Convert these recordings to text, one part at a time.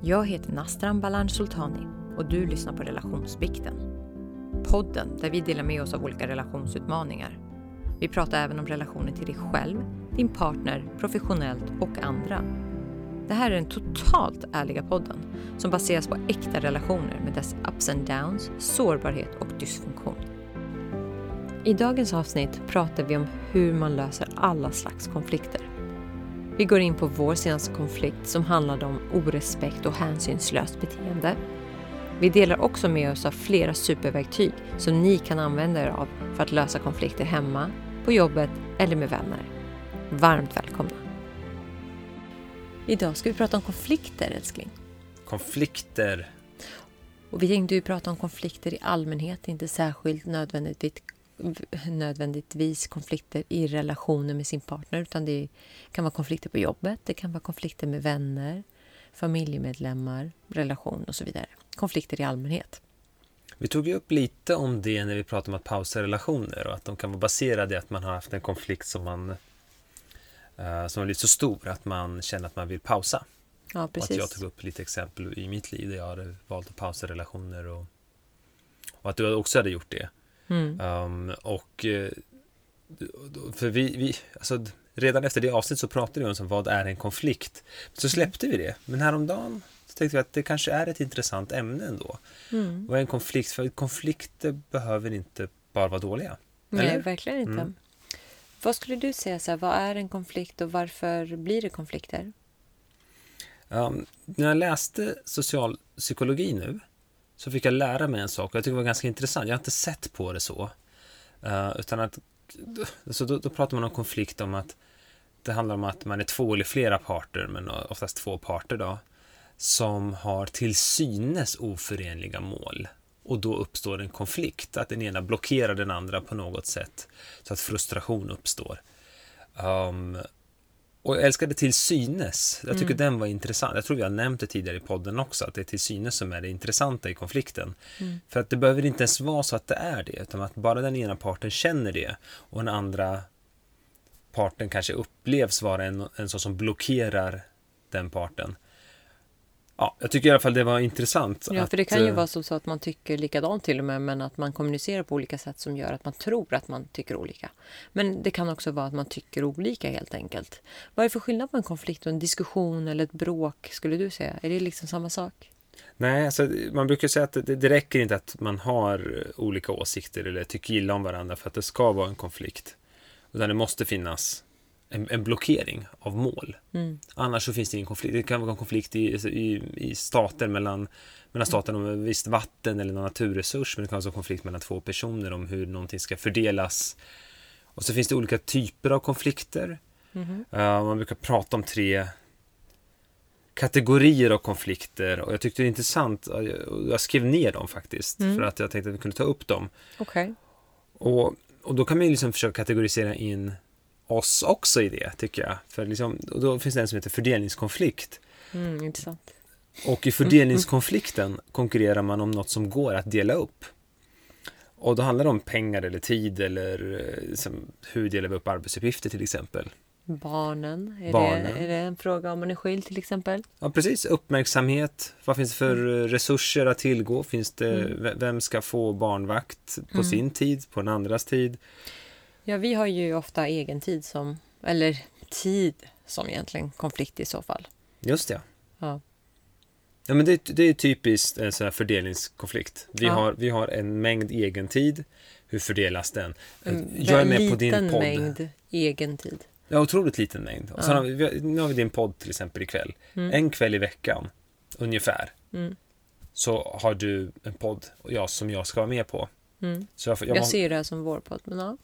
Jag heter Nastran Balan Sultani och du lyssnar på Relationsbikten. Podden där vi delar med oss av olika relationsutmaningar. Vi pratar även om relationer till dig själv, din partner, professionellt och andra. Det här är den totalt ärliga podden som baseras på äkta relationer med dess ups and downs, sårbarhet och dysfunktion. I dagens avsnitt pratar vi om hur man löser alla slags konflikter. Vi går in på vår senaste konflikt som handlade om orespekt och hänsynslöst beteende. Vi delar också med oss av flera superverktyg som ni kan använda er av för att lösa konflikter hemma, på jobbet eller med vänner. Varmt välkomna! Idag ska vi prata om konflikter, älskling. Konflikter. Och vi tänkte ju prata om konflikter i allmänhet, inte särskilt nödvändigtvis, nödvändigtvis konflikter i relationer med sin partner, utan det kan vara konflikter på jobbet, det kan vara konflikter med vänner, familjemedlemmar, relation och så vidare. Konflikter i allmänhet. Vi tog ju upp lite om det när vi pratade om att pausa relationer och att de kan vara baserade i att man har haft en konflikt som man uh, som har blivit så stor att man känner att man vill pausa. Ja, precis. Och att jag tog upp lite exempel i mitt liv där jag hade valt att pausa relationer och, och att du också hade gjort det. Mm. Um, och eh, för vi, vi alltså, redan efter det avsnitt så pratade vi om vad är en konflikt. Så släppte vi det. Men häromdagen så tänkte vi att det kanske är ett intressant ämne ändå. Mm. Vad är en konflikt? För konflikter behöver inte bara vara dåliga. Nej, Eller? verkligen inte. Mm. Vad skulle du säga, så här, vad är en konflikt och varför blir det konflikter? Um, när jag läste socialpsykologi nu så fick jag lära mig en sak och jag tycker det var ganska intressant. Jag har inte sett på det så. Uh, utan att, så då, då pratar man om konflikt om att det handlar om att man är två eller flera parter, men oftast två parter då, som har till synes oförenliga mål. Och då uppstår en konflikt, att den ena blockerar den andra på något sätt, så att frustration uppstår. Um, och jag älskade till synes. Jag tycker Mm. den var intressant. Jag tror vi har nämnt det tidigare i podden också, att det är till synes som är det intressanta i konflikten. Mm. För att det behöver inte ens vara så att det är det, utan att bara den ena parten känner det och den andra parten kanske upplevs vara en, en sån som blockerar den parten. Ja, jag tycker i alla fall det var intressant. Ja, att, för det kan ju eh, vara som så att man tycker likadant till och med, men att man kommunicerar på olika sätt som gör att man tror att man tycker olika. Men det kan också vara att man tycker olika helt enkelt. Vad är det för skillnad på en konflikt och en diskussion eller ett bråk, skulle du säga? Är det liksom samma sak? Nej, alltså, man brukar säga att det, det räcker inte att man har olika åsikter eller tycker illa om varandra för att det ska vara en konflikt. Utan det måste finnas en, en blockering av mål. Mm. Annars så finns det ingen konflikt. Det kan vara en konflikt i, i, i stater mellan, mellan stater om ett visst vatten eller någon naturresurs. Men det kan vara en konflikt mellan två personer om hur någonting ska fördelas. Och så finns det olika typer av konflikter. Mhm. Uh, man brukar prata om tre kategorier av konflikter och jag tyckte det var intressant. Jag, skrev ner dem faktiskt Mm. för att jag tänkte att vi kunde ta upp dem. Okej. Och, och då kan man ju liksom försöka kategorisera in oss också i det, tycker jag. För liksom, då finns det en som heter fördelningskonflikt. Mm, intressant. Och i fördelningskonflikten konkurrerar man om något som går att dela upp. Och då handlar det om pengar eller tid eller eh, liksom, hur delar vi upp arbetsuppgifter till exempel. Barnen, är, Barnen. Det, är det en fråga om man är skild till exempel? Ja, precis. Uppmärksamhet. Vad finns det för eh, resurser att tillgå? Finns det, Mm. Vem ska få barnvakt på Mm. sin tid, på den andras tid? Ja, vi har ju ofta egen tid som, eller tid som egentligen konflikt i så fall. Just det. Ja. Ja, men det, det är typiskt en sån här fördelningskonflikt. Vi, Ja. har, vi har en mängd egen tid. Hur fördelas den? En Jag är med på din podd. mängd egen tid. Ja, otroligt liten mängd. Och sen Ja. har vi, nu har vi din podd till exempel ikväll. Mm. En kväll i veckan, ungefär, Mm. så har du en podd och jag, som jag ska vara med på. Mm. Så jag, Jag, jag, ser det här som vår podd, men ja.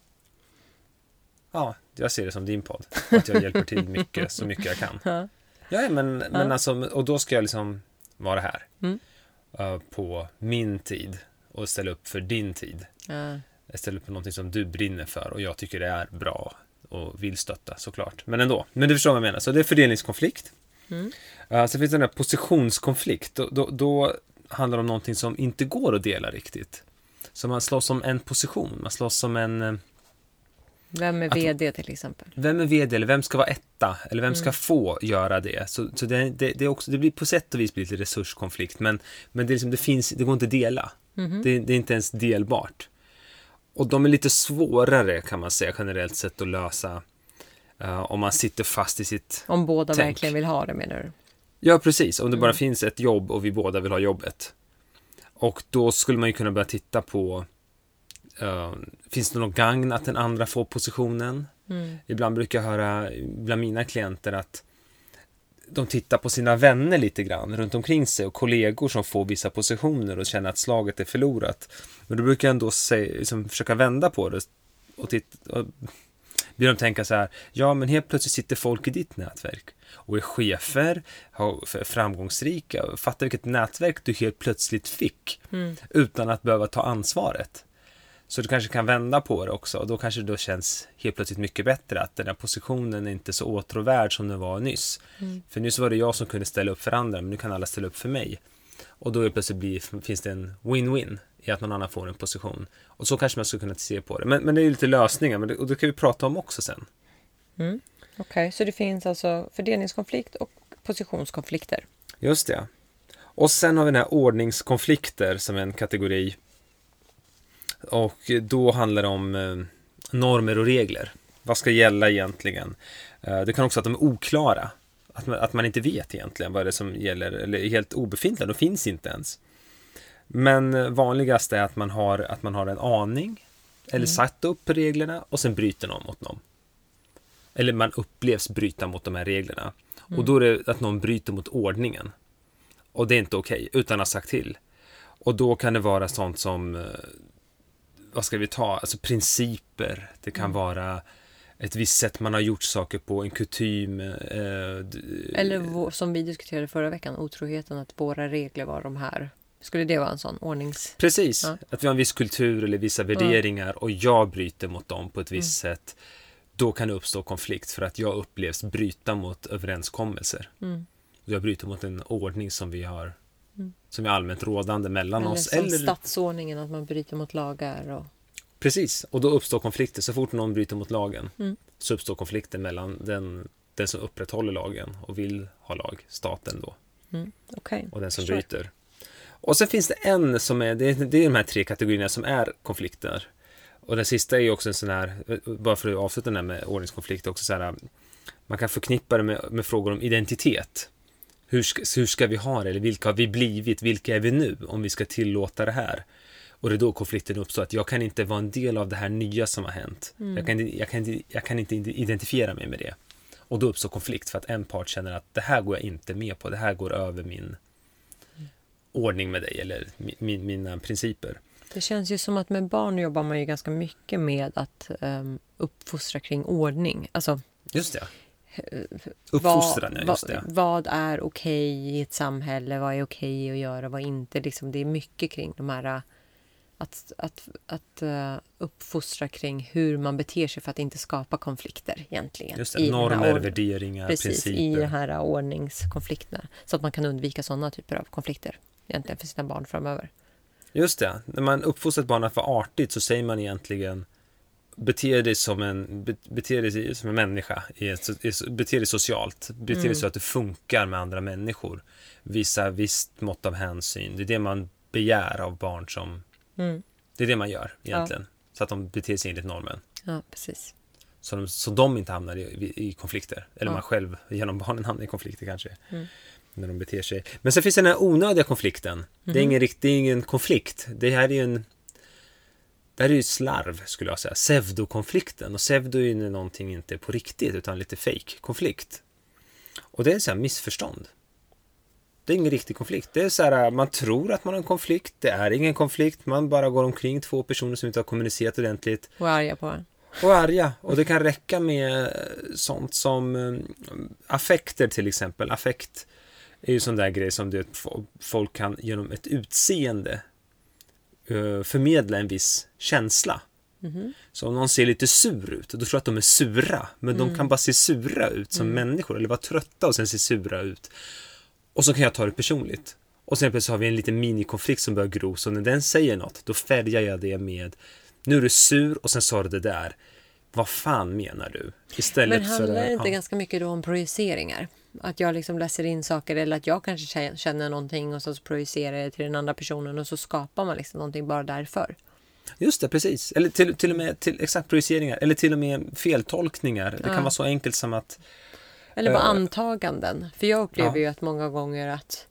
Ja, jag ser det som din podd. Att jag hjälper till mycket, så mycket jag kan. Ja. Ja, men, men Ja. alltså, och då ska jag liksom vara här. Mm. eh, på min tid och ställa upp för din tid. Ja. Jag ställer upp på någonting som du brinner för och jag tycker det är bra och vill stötta såklart. Men ändå. Men du förstår vad jag menar. Så det är fördelningskonflikt. Mm. Uh, sen finns det den här positionskonflikt. Då, då, då handlar det om någonting som inte går att dela riktigt. Så man slåss om en position. Man slåss om en... Vem är VD till exempel? Vem är VD eller vem ska vara etta? Eller vem ska Mm. få göra det? Så, så det, det, det, är också, det blir på sätt och vis blir lite resurskonflikt, men, men det, är liksom, det, finns, det går inte att dela. Mhm. Det, det är inte ens delbart. Och de är lite svårare kan man säga generellt sett att lösa eh, om man sitter fast i sitt... Om båda Tänk. verkligen vill ha det menar du? Ja, precis. Om det bara Mm. finns ett jobb och vi båda vill ha jobbet. Och då skulle man ju kunna börja titta på eh, Finns det någon gagn att den andra får positionen? Mm. Ibland brukar jag höra bland mina klienter att de tittar på sina vänner lite grann runt omkring sig och kollegor som får vissa positioner och känner att slaget är förlorat. Men då brukar jag ändå säga, liksom, försöka vända på det och, titta, och be dem tänka så här, ja men helt plötsligt sitter folk i ditt nätverk och är chefer, har- framgångsrika, fatta vilket nätverk du helt plötsligt fick Mm. utan att behöva ta ansvaret. Så du kanske kan vända på det också och då kanske det då känns helt plötsligt mycket bättre att den här positionen är inte så åtråvärd som den var nyss. Mm. För nyss var det jag som kunde ställa upp för andra men nu kan alla ställa upp för mig. Och då plötsligt blir, finns det en win-win i att någon annan får en position. Och så kanske man skulle kunna se på det. Men, men det är ju lite lösningar men det, och det kan vi prata om också sen. Mm. Okej, så det finns alltså fördelningskonflikt och positionskonflikter. Just det. Och sen har vi den här ordningskonflikter som en kategori. Och då handlar det om eh, normer och regler. Vad ska gälla egentligen? Eh, det kan också att de är oklara. Att man, att man inte vet egentligen vad det är som gäller, eller är helt obefintliga, de finns inte ens. Men eh, vanligast är att man har, att man har en aning, eller Mm. satt upp reglerna och sen bryter någon mot dem. Eller man upplevs bryta mot de här reglerna. Och då är det att någon bryter mot ordningen. Och det är inte okej, utan att ha sagt till. Och då kan det vara sånt som, vad ska vi ta, alltså principer. Det kan vara ett visst sätt man har gjort saker på, en kutym. Eh, Eller vår- som vi diskuterade förra veckan, otroheten att våra regler var de här. Skulle det vara en sån ordnings... Precis, Ja. att vi har en viss kultur eller vissa värderingar och jag bryter mot dem på ett visst sätt. Då kan det uppstå konflikt för att jag upplevs bryta mot överenskommelser. Mm. Jag bryter mot en ordning som vi har Mm. som är allmänt rådande mellan Eller oss. som Eller, statsordningen, att man bryter mot lagar. Och... Precis, och då uppstår konflikter. Så fort någon bryter mot lagen Mm. så uppstår konflikter mellan den, den som upprätthåller lagen och vill ha lag, staten då, Mm. Okej. och den som bryter. Och sen finns det en som är, det är, det är de här tre kategorierna som är konflikter. Och den sista är ju också en sån här, bara för att avsluta den här med ordningskonflikt, också så här, man kan förknippa det med, med frågor om identitet. Hur ska, hur ska vi ha det? Eller vilka har vi blivit? Vilka är vi nu? Om vi ska tillåta det här. Och det är då konflikten uppstår, att jag kan inte vara en del av det här nya som har hänt. Jag, kan, inte- jag, kan, jag kan inte identifiera mig med det. Och då uppstår konflikt för att en part känner att det här går jag inte med på, det här går över min ordning med dig eller mi- min, mina principer. Det känns ju som att med barn jobbar man ju ganska mycket med att um, uppfostra kring ordning. Alltså, Just det. Uppfostran, ja, vad, just det. vad, vad är okej i ett samhälle? Vad är okej att göra? Vad inte? Liksom, det är mycket kring de här... uh, Att, att, att uh, uppfostra kring hur man beter sig för att inte skapa konflikter egentligen. Just i det. Normer, värderingar, Precis, i principer. de här ordningskonflikterna. Så att man kan undvika sådana typer av konflikter egentligen för sina barn framöver. Just det. När man uppfostrar ett barn att vara artigt så säger man egentligen Bete dig som en, be- bete dig som en människa, bete dig socialt, bete dig Mm. så att du funkar med andra människor. Visa visst mått av hänsyn. Det är det man begär av barn som, Mm. det är det man gör egentligen. Så att de beter sig enligt normen. Ja, precis. Så de, så de inte hamnar i, i konflikter. Eller Ja. man själv genom barnen hamnar i konflikter kanske. Mm. När de beter sig. Men sen finns den här onödiga konflikten. Det är Mhm. ingen riktig, ingen konflikt. Det här är ju en det här är ju slarv skulle jag säga. Pseudokonflikten. Och pseudo är ju när någonting inte är på riktigt utan lite fake konflikt. Och det är så här missförstånd. Det är ingen riktig konflikt. Det är så här, man tror att man har en konflikt. Det är ingen konflikt. Man bara går omkring två personer som inte har kommunicerat ordentligt Och är arga på varandra. och arga. Och det kan räcka med sånt som eh, affekter till exempel. Affekt är ju sån där grej som fo- folk kan genom ett utseende förmedla en viss känsla. Mhm. Så om någon ser lite sur ut, då tror jag att de är sura. Men de kan bara se sura ut som människor, eller vara trötta och sen se sura ut. Och så kan jag ta det personligt. Och sen plötsligt har vi en liten minikonflikt som börjar gro, så när den säger något, då färgar jag det med Nu är du sur och sen sa du det där. Vad fan menar du? Istället Men handlar det inte ja. ganska mycket då om projiceringar? Att jag liksom läser in saker eller att jag kanske kä- känner någonting och så projicerar jag till den andra personen och så skapar man liksom någonting bara därför. Just det, precis. Eller till, till och med till, exakt projiceringar, eller till och med feltolkningar. Det kan vara så enkelt som att Eller bara Eh, antaganden. För jag upplever ja. ju att många gånger att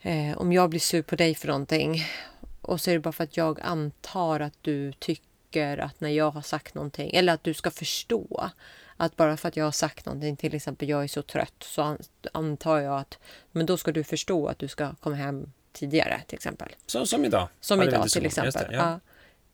eh, om jag blir sur på dig för någonting och så är det bara för att jag antar att du tycker att när jag har sagt någonting eller att du ska förstå att bara för att jag har sagt någonting, till exempel jag är så trött, så an- antar jag att men då ska du förstå att du ska komma hem tidigare till exempel. så, som idag. Som vi idag till exempel. det, ja.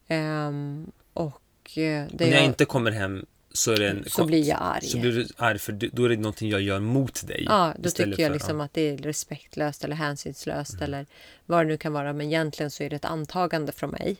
ja. Ehm, och eh, det När jag jag- inte kommer hem så är en så blir jag arg. Så blir du arg för då är det någonting jag gör mot dig. Ja, då tycker jag för- liksom att det är respektlöst eller hänsynslöst Mm. eller vad det nu kan vara. Men egentligen så är det ett antagande från mig.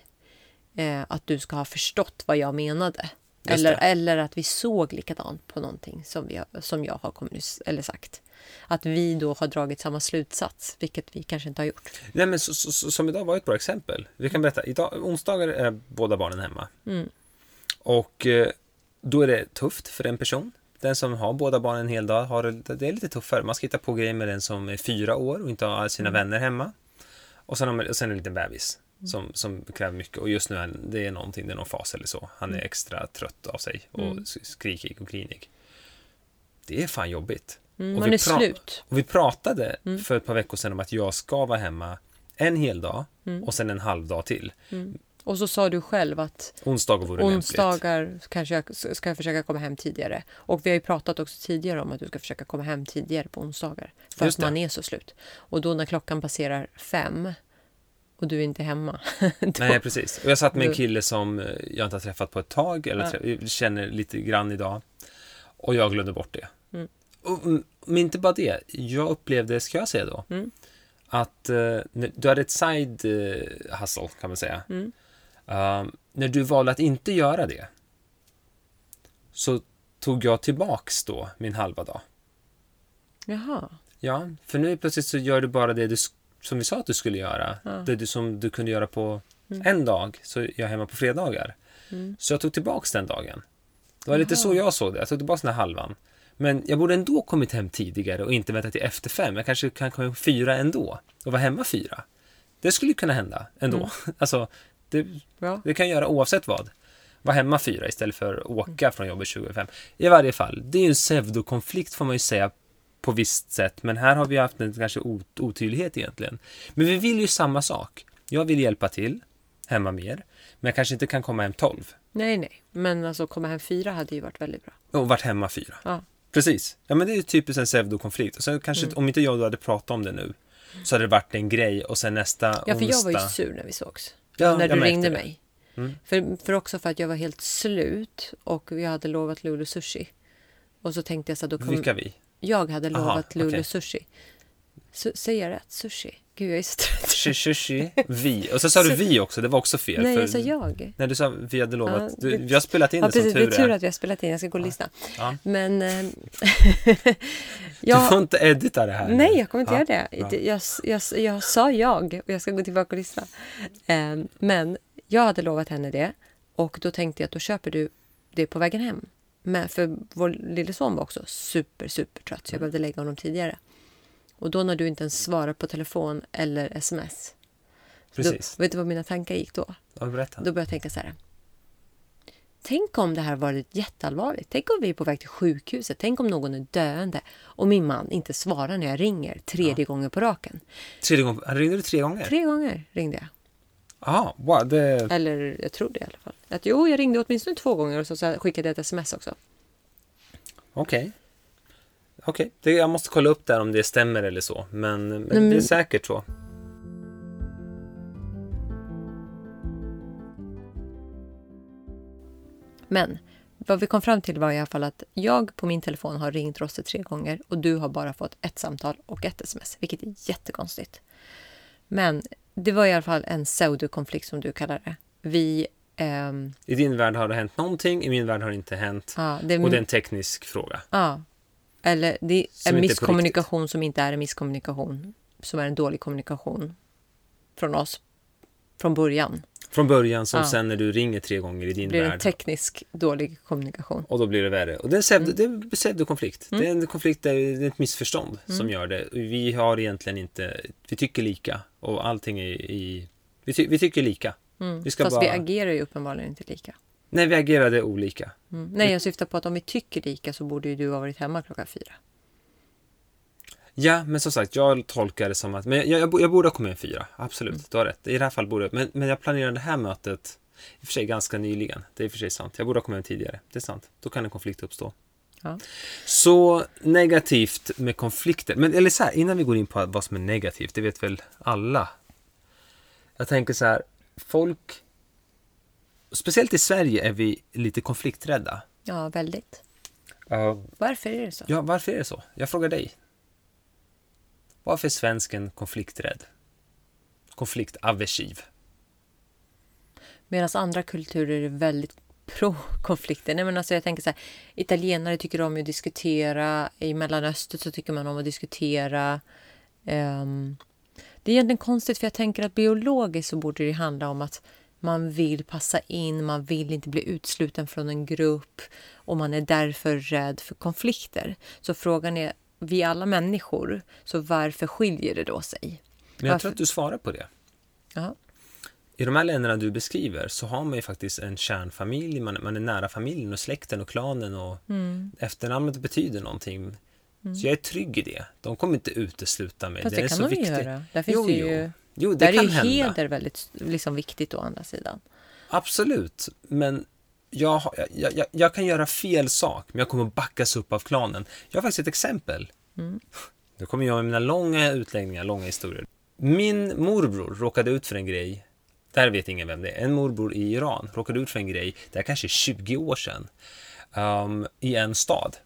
Eh, att du ska ha förstått vad jag menade. Eller, eller att vi såg likadant på någonting som, vi, som jag har kommunic- eller sagt. Att vi då har dragit samma slutsats, vilket vi kanske inte har gjort. Nej, men så, så, som idag var ett bra exempel. Vi kan berätta, idag, onsdagar är båda barnen hemma. Mm. Och eh, då är det tufft för en person. Den som har båda barnen en hel dag har det, är lite tuffare. Man ska hitta på grejer med den som är fyra år och inte har alla sina Mm. vänner hemma. Och sen, och sen en liten bebis som, som kräver mycket. Och just nu är det är någonting, det är någon fas eller så. Han är Mm. extra trött av sig och Mm. skrikig och grinig. Det är fan jobbigt. Mm, Och man vi är slut. Och vi pratade Mm. för ett par veckor sedan om att jag ska vara hemma en hel dag Mm. och sen en halv dag till. Och så sa du själv att Onsdagar vore lämpligt. onsdagar kanske jag ska försöka komma hem tidigare. Och vi har ju pratat också tidigare om att du ska försöka komma hem tidigare på onsdagar. För Just att man är så slut. Och då när klockan passerar fem och du är inte hemma. Nej, precis. Och jag satt med en kille som eh, jag inte har träffat på ett tag, eller Ja. känner lite grann idag. Och jag glömde bort det. Mm. Och, mm, men inte bara det, jag upplevde, ska jag säga då, Mm. att eh, du hade ett side eh, hustle, kan man säga. Mm. Uh, när du valde att inte göra det, så tog jag tillbaks då min halva dag. Jaha. Ja, för nu plötsligt så gör du bara det du, sk- som vi sa att du skulle göra. Ja. Det du, som du kunde göra på Mm. en dag, så är jag hemma på fredagar. Mm. Så jag tog tillbaks den dagen. Det var lite Jaha. så jag såg det. Jag tog tillbaks den här halvan. Men jag borde ändå kommit hem tidigare och inte väntat till efter fem. Jag kanske kan komma hem fyra ändå och vara hemma fyra. Det skulle kunna hända ändå. Mm. Alltså, det, Ja. det kan jag göra oavsett vad. Vara hemma fyra istället för att åka från jobbet 25. I varje fall, det är ju en pseudokonflikt får man ju säga på visst sätt. Men här har vi haft en kanske ot- otydlighet egentligen. Men vi vill ju samma sak. Jag vill hjälpa till hemma mer. Men jag kanske inte kan komma hem 12 Nej, nej. Men alltså komma hem fyra hade ju varit väldigt bra. och varit hemma fyra. Ja. Precis. Ja, men det är ju typisskt en pseudokonflikt. Och sen kanske, Mm. om inte jag du hade pratat om det nu, så hade det varit en grej och sen nästa Ja, för jag var ju onsdag- sur när vi sågs. Ja, när du ringde det. mig. Mm. För, för också för att jag var helt slut och jag hade lovat Lulu sushi. Och så tänkte jag så här, då kommer... Vilka vi? Jag hade Aha, lovat Lulu okej. sushi. Su- säger jag rätt? Sushi? Gud, jag är så trött. Shishi, vi. Och så sa du vi också, det var också fel. Nej, för... jag sa jag. Nej, du sa vi hade lovat. Ja, du, vi har spelat in Ja, det som precis. tur Det är tur är. att vi har spelat in. Jag ska gå och lyssna. Ja. Men... Eh, Du jag, får inte edita det här. nej, jag kommer inte Ja, göra det. Jag, jag, jag sa jag och jag ska gå tillbaka och lyssna. Eh, men jag hade lovat henne det och då tänkte jag att då köper du det på vägen hem. Men för vår lille son var också super, super trött så jag behövde lägga honom tidigare. Och då när du inte ens svarar på telefon eller sms. Precis. Då, vet du vad mina tankar gick då? Ja, berätta. Då började jag tänka så här. Tänk om det här varit jätteallvarligt. Tänk om vi är på väg till sjukhuset. Tänk om någon är döende och min man inte svarar när jag ringer tredje gången på raken. Tredje gången. Ringde du tre gånger? Tre gånger ringde jag. Ja, wow, det... Eller jag tror det i alla fall. Att, jo, jag ringde åtminstone två gånger och så, så skickade jag ett sms också. Okej. Okej, Det- jag måste kolla upp där om det stämmer eller så. Men, men men- det är säkert så. Men vad vi kom fram till var i alla fall att jag på min telefon har ringt Rosse tre gånger och du har bara fått ett samtal och ett sms, vilket är jättekonstigt. Men det var i alla fall en pseudokonflikt som du kallar det. Vi... ehm, I din värld har det hänt någonting, i min värld har det inte hänt. ja, det, Och det är en teknisk fråga. ja, eller det är är på misskommunikation som inte är en misskommunikation. Som är en dålig kommunikation från oss från början. Från början som Ja. sen när du ringer tre gånger i din blir det en värld. teknisk dålig kommunikation. Och då blir det värre. Och det är, pseudokonflikt. Mm. Det är en konflikt, där det är ett missförstånd som gör det. Vi har egentligen inte, vi tycker lika. Och allting är i, vi, ty, vi tycker lika. Mm. Vi ska Fast bara- vi agerar ju uppenbarligen inte lika. Nej, vi agerade olika. Mm. Nej, jag syftar på att om vi tycker lika så borde ju du ha varit hemma klockan fyra. Ja, men som sagt, jag tolkar det som att, men jag, jag, jag borde ha kommit en fyra, absolut, Mm. du har rätt. I det här fallet borde men, men jag planerade det här mötet, i och för sig ganska nyligen, det är i och för sig sant. Jag borde ha kommit en tidigare, det är sant. Då kan en konflikt uppstå. Ja. Så negativt med konflikter, men eller så här, innan vi går in på vad som är negativt, det vet väl alla. Jag tänker så här, folk, speciellt i Sverige är vi lite konflikträdda. Ja, väldigt. Uh, Varför är det så? Ja, varför är det så? Jag frågar dig. Varför är svensken konflikträdd? Konfliktaversiv? Medan andra kulturer är väldigt pro-konflikter. Nej, men alltså jag tänker så här, italienare tycker om att diskutera. I Mellanöstern så tycker man om att diskutera. Um, det är egentligen konstigt för jag tänker att biologiskt så borde det handla om att man vill passa in, man vill inte bli utsluten från en grupp och man är därför rädd för konflikter. Så frågan är, vi är alla människor, så varför skiljer det då sig? Men jag Varför? tror att du svarar på det. Ja. I de här länderna du beskriver så har man ju faktiskt en kärnfamilj, man, man är nära familjen och släkten och klanen och Mm. efternamnet betyder någonting. Så jag är trygg i det. De kommer inte utesluta mig. Fast det är kan så de viktig. göra. Där finns Jo, det ju... Jo, det Där är kan ju hända. heder väldigt liksom, viktigt å andra sidan. Absolut, men jag, jag, jag, jag kan göra fel sak, men jag kommer backas upp av klanen. Jag har faktiskt ett exempel. Mm. Nu kommer jag med mina långa utläggningar, långa historier. Min morbror råkade ut för en grej, där vet ingen vem det är, en morbror i Iran råkade ut för en grej, det är kanske 20 år sedan, um, i en stad.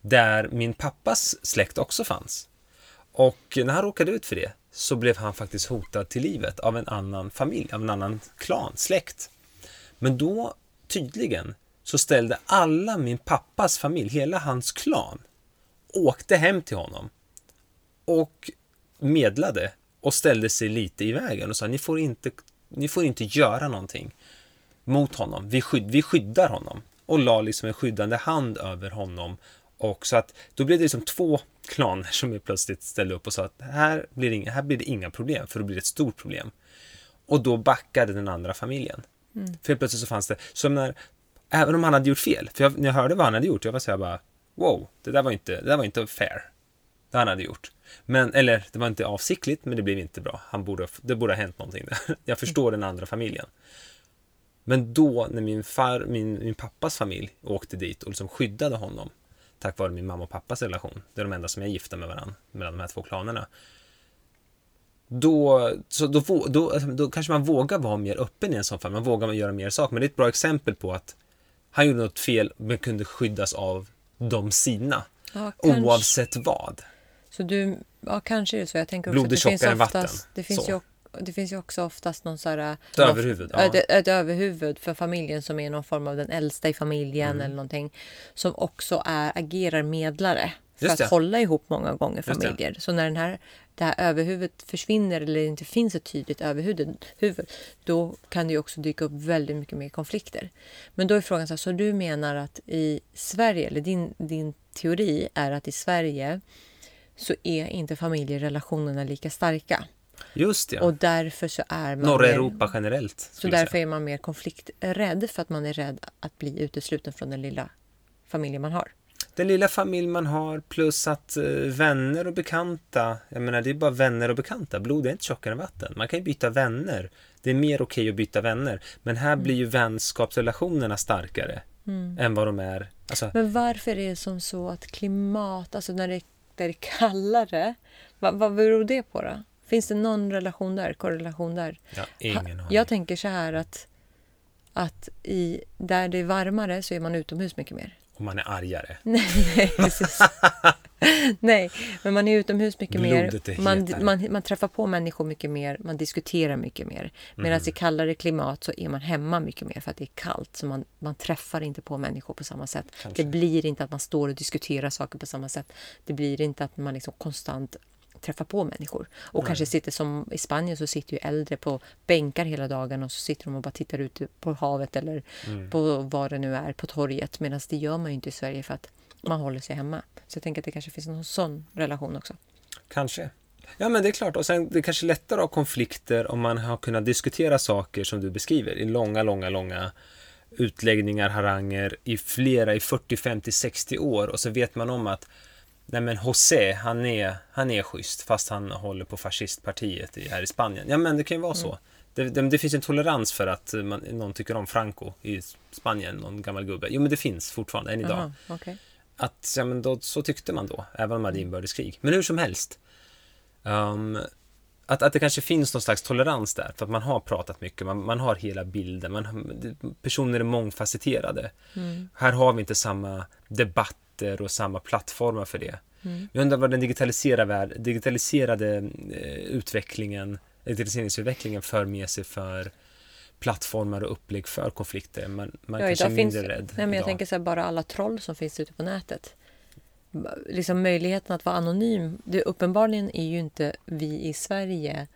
Där min pappas släkt också fanns. Och när han råkade ut för det så blev han faktiskt hotad till livet av en annan familj, av en annan klan, släkt. Men då, tydligen, så ställde alla min pappas familj, hela hans klan, åkte hem till honom och medlade och ställde sig lite i vägen och sa ni får inte, ni får inte göra någonting mot honom. Vi, skydd, vi skyddar honom. Och la liksom en skyddande hand över honom. Och så att då blev det liksom två klaner som helt plötsligt ställde upp och sa att här blir, det inga, här blir det inga problem, för då blir det ett stort problem. Och då backade den andra familjen. Mm. För helt plötsligt så fanns det, som när, även om han hade gjort fel, för jag, när jag hörde vad han hade gjort, jag var så här bara, wow, det där var inte, det där var inte fair. Det han hade gjort. Men, eller det var inte avsiktligt, men det blev inte bra. Han borde, det borde ha hänt någonting där. Jag förstår den andra familjen. Men då, när min, far, min, min pappas familj åkte dit och liksom skyddade honom, tack vare min mamma och pappas relation, det är de enda som är gifta med varandra, mellan de här två klanerna. Då, så då, då, alltså, då kanske man vågar vara mer öppen i en sån fall, man vågar göra mer saker. Men det är ett bra exempel på att han gjorde något fel, men kunde skyddas av de sina, Ja, oavsett vad. Så du, ja kanske är det så. Jag tänker också Blod är det finns tjockare än vatten. Det finns, Så. ju, det finns ju också oftast någon så här... Ett överhuvud, ja. Ett, ett överhuvud för familjen som är någon form av den äldsta i familjen Mm. eller någonting. Som också är, agerar medlare. För att hålla ihop många gånger familjer. Så när den här, det här överhuvudet försvinner eller det inte finns ett tydligt överhuvud, huvud, då kan det också dyka upp väldigt mycket mer konflikter. Men då är frågan så här, så du menar att i Sverige, eller din, din teori är att i Sverige så är inte familjerelationerna lika starka. Just ja. Och därför så är man Norra mer, Europa generellt. så därför säga. är man mer konflikträdd för att man är rädd att bli utesluten från den lilla familjen man har. Den lilla familj man har plus att eh, vänner och bekanta, jag menar det är bara vänner och bekanta, blod är inte tjockare än vatten. Man kan ju byta vänner. Det är mer okej att byta vänner. Men här blir ju vänskapsrelationerna starkare än vad de är. Alltså, Men varför är det som så att klimat, alltså när det, när det är kallare, vad, vad beror det på då? Finns det någon relation där, korrelation där? ja, ingen aning. Jag tänker så här att, att i, där det är varmare så är man utomhus mycket mer. Om man är argare. Nej, nej, precis. nej, men man är utomhus mycket Blodet mer. Man, man, man träffar på människor mycket mer, man diskuterar mycket mer. Medan Mm. i kallare klimat så är man hemma mycket mer för att det är kallt. Så man, man träffar inte på människor på samma sätt. Kanske. Det blir inte att man står och diskuterar saker på samma sätt. Det blir inte att man liksom konstant träffa på människor. Och Nej. kanske sitter som i Spanien så sitter ju äldre på bänkar hela dagen och så sitter de och bara tittar ut på havet eller Mm. på vad det nu är, på torget. Medan det gör man ju inte i Sverige för att man håller sig hemma. Så jag tänker att det kanske finns någon sån relation också. Kanske. Ja, men det är klart. Och sen det är kanske lättare att ha konflikter om man har kunnat diskutera saker som du beskriver i långa, långa, långa utläggningar, haranger i flera, i 40, 50, 60 år och så vet man om att Nej men José, han är, han är schysst fast han håller på fascistpartiet i, här i Spanien. Ja men det kan ju vara så. Det, det, det finns en tolerans för att man, någon tycker om Franco i Spanien, någon gammal gubbe. Jo men det finns fortfarande än idag. Aha, okej. Att, ja, men då, så tyckte man då, även om man hade inbördeskrig. Men hur som helst. ehm, att, att det kanske finns någon slags tolerans där, för att man har pratat mycket, man, man har hela bilden, man, personer är mångfacetterade. Här har vi inte samma debatter och samma plattformar för det. Jag undrar vad den digitaliserade, digitaliserade eh, utvecklingen, digitaliseringsutvecklingen för med sig för plattformar och upplägg för konflikter. Man, man Ja, kanske är idag finns, mindre rädd. nej, men jag idag. tänker så här, bara alla troll som finns ute på nätet. Liksom möjligheten att vara anonym. Det, uppenbarligen är ju inte vi i Sverige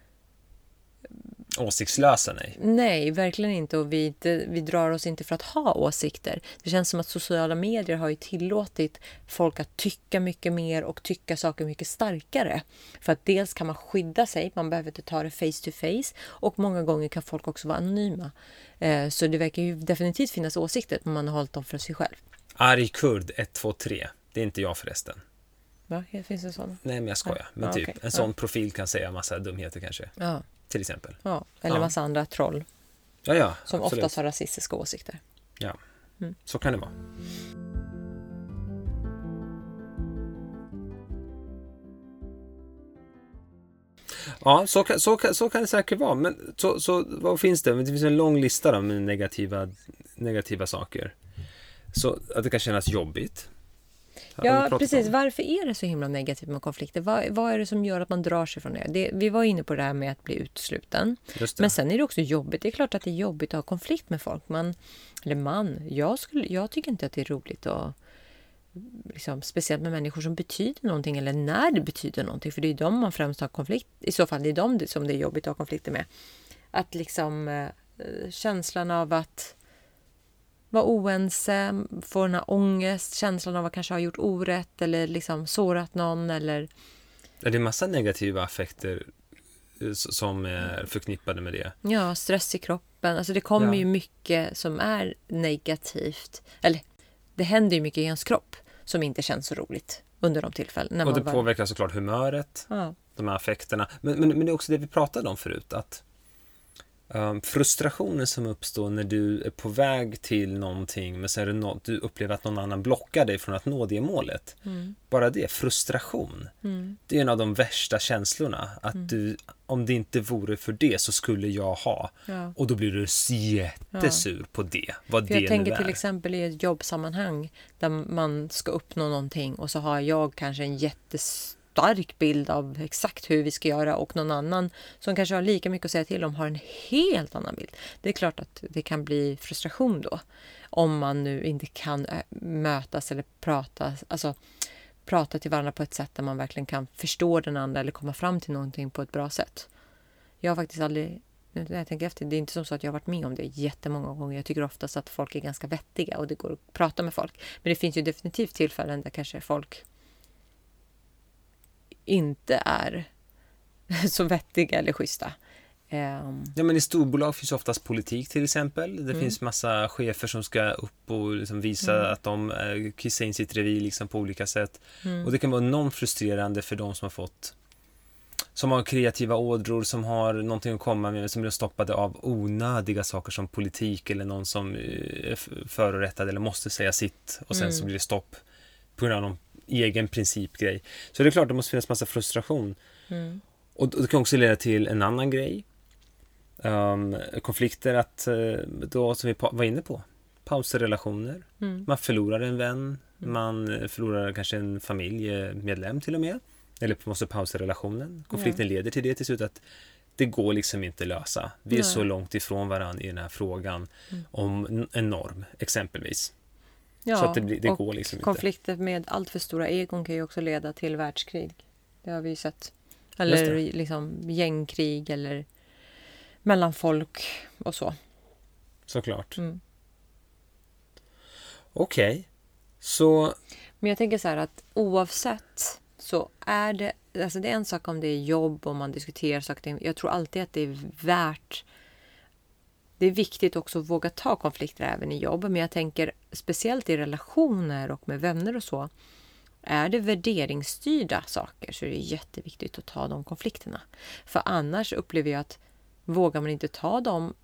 Åsiktslösa, nej. Nej, verkligen inte. Och vi, inte, vi drar oss inte för att ha åsikter. Det känns som att sociala medier har ju tillåtit folk att tycka mycket mer och tycka saker mycket starkare. För att dels kan man skydda sig, man behöver inte ta det face to face. Och många gånger kan folk också vara anonyma. Eh, så det verkar ju definitivt finnas åsikter, men man har hållit dem för sig själv. Arg kurd 123. Det är inte jag förresten. Va? Finns det sådana? Nej, men jag skojar. Men Ja, typ, okej. en sån profil kan säga massa dumheter kanske. Ja, Till exempel. ja. eller Ja. massa andra troll Ja, ja. som absolut. oftast har rasistiska åsikter. Ja, Mm. så kan det vara. Ja, så kan, så, kan, så kan det säkert vara. Men så, så, vad finns det? Det finns en lång lista då med negativa, negativa saker. Så att det kan kännas jobbigt. Ja, precis. om. Varför är det så himla negativt med konflikter? Vad, vad är det som gör att man drar sig från det? det? Vi var inne på det här med att bli utesluten. Men sen är det också jobbigt. Det är klart att det är jobbigt att ha konflikt med folk. Man, eller man, jag, skulle, jag tycker inte att det är roligt att Liksom, speciellt med människor som betyder någonting eller när det betyder någonting. För det är de man främst har konflikt I så fall det är de som det är jobbigt att ha konflikter med. Att liksom eh, känslan av att vara oense, få den här ångest, känslan av att kanske ha gjort orätt eller liksom sårat någon eller Ja, det är massa negativa affekter eh, som är förknippade med det. ja, stress i kroppen. Alltså det kommer Ja. ju mycket som är negativt. Eller det händer ju mycket i ens kropp som inte känns så roligt under de tillfällen. När Och det bara- påverkar såklart humöret, ja. de här affekterna. Men, men, men det är också det vi pratade om förut, att frustrationen som uppstår när du är på väg till någonting, men sen är nå- du upplever att någon annan blockar dig från att nå det målet. Mm. Bara det, frustration, Mm. det är en av de värsta känslorna. Att du, om det inte vore för det så skulle jag ha. Ja. Och då blir du så jättesur på det, vad För det jag tänker är. till exempel i ett jobbsammanhang där man ska uppnå någonting och så har jag kanske en stark bild av exakt hur vi ska göra och någon annan som kanske har lika mycket att säga till om har en helt annan bild. Det är klart att det kan bli frustration då om man nu inte kan eh, mötas eller prata, alltså prata till varandra på ett sätt där man verkligen kan förstå den andra eller komma fram till någonting på ett bra sätt. Jag har faktiskt aldrig nu när jag tänker efter, det är inte som så att jag har varit med om det jättemånga gånger. Jag tycker oftast att folk är ganska vettiga och det går att prata med folk. Men det finns ju definitivt tillfällen där kanske folk inte är så vettiga eller schyssta. Ehm, Ja, men i storbolag finns oftast politik till exempel. Det Mm. finns massa chefer som ska upp och liksom visa Mm. att de eh, kissar in sitt revir liksom på olika sätt. mm. Och det kan vara enormt frustrerande för de som har fått som har kreativa ådror, som har någonting att komma med, som blir stoppade av onödiga saker som politik eller någon som eh, är f- förorättad eller måste säga sitt och sen Mm. så blir det stopp på grund av någon egen principgrej. Så det är klart, det måste finnas massa frustration. Mm. Och det kan också leda till en annan grej. Um, konflikter att, eh, då, som vi var inne på, pauser relationer. Mm. Man förlorar en vän, man eh, förlorar kanske en familjemedlem till och med. Eller måste pausa relationen. Konflikten leder till det till slut att det går liksom inte att lösa. Vi är Nej. så långt ifrån varandra i den här frågan Mm. om en norm, exempelvis. Ja, så att det, det och går liksom inte. konflikter med allt för stora egon kan ju också leda till världskrig. Det har vi ju sett Eller liksom gängkrig eller mellan folk och så. Såklart. Mm. Okej, okay. så... Men jag tänker så här att oavsett så är det, alltså det är en sak om det är jobb och man diskuterar saker. Jag tror alltid att det är värt det är viktigt också att våga ta konflikter även i jobb. Men jag tänker speciellt i relationer och med vänner och så. Är det värderingsstyrda saker så är det jätteviktigt att ta de konflikterna. För annars upplever jag att vågar man inte ta dem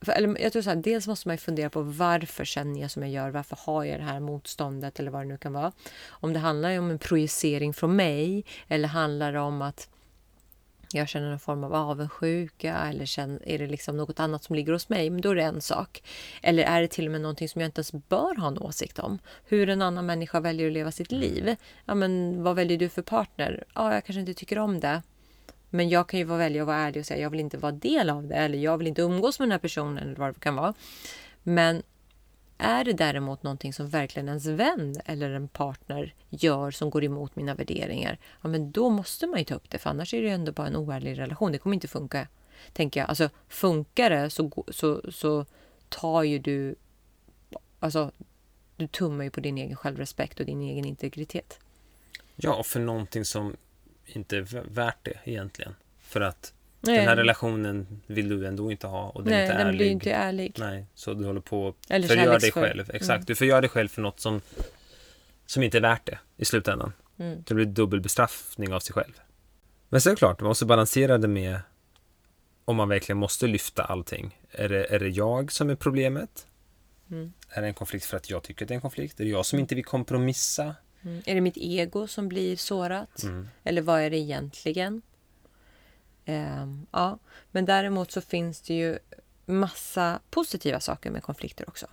för, eller jag tror så här, dels måste man fundera på varför känner jag som jag gör? Varför har jag det här motståndet eller vad det nu kan vara? Om det handlar om en projicering från mig eller handlar det om att jag känner någon form av avundsjuka eller känner, är det liksom något annat som ligger hos mig, men då är det en sak. Eller är det till och med någonting som jag inte ens bör ha en åsikt om? Hur en annan människa väljer att leva sitt liv. Ja, men vad väljer du för partner? Ja, jag kanske inte tycker om det. Men jag kan ju välja att vara ärlig och säga jag vill inte vara del av det eller jag vill inte umgås med den här personen eller vad det kan vara. Men är det däremot någonting som verkligen ens vän eller en partner gör som går emot mina värderingar, ja men då måste man ju ta upp det för annars är det ju ändå bara en oärlig relation. Det kommer inte funka, tänker jag. Alltså funkar det så, så, så tar ju du, alltså du tummar ju på din egen självrespekt och din egen integritet. Ja, för någonting som inte är värt det egentligen. För att Nej. den här relationen vill du ändå inte ha och den Nej, är inte den ärlig. blir inte ärlig. Nej, så du håller på att förgöra dig själv. Exakt, mm. du förgör dig själv för något som, som inte är värt det i slutändan. Mm. Det blir dubbel bestraffning av sig själv. Men så är det klart, man måste balansera det med om man verkligen måste lyfta allting. Är det, är det jag som är problemet? Mm. Är det en konflikt för att jag tycker att det är en konflikt? Är det jag som inte vill kompromissa? Mm. Är det mitt ego som blir sårat? Mm. Eller vad är det egentligen? Um, ja, men däremot så finns det ju massa positiva saker med konflikter också.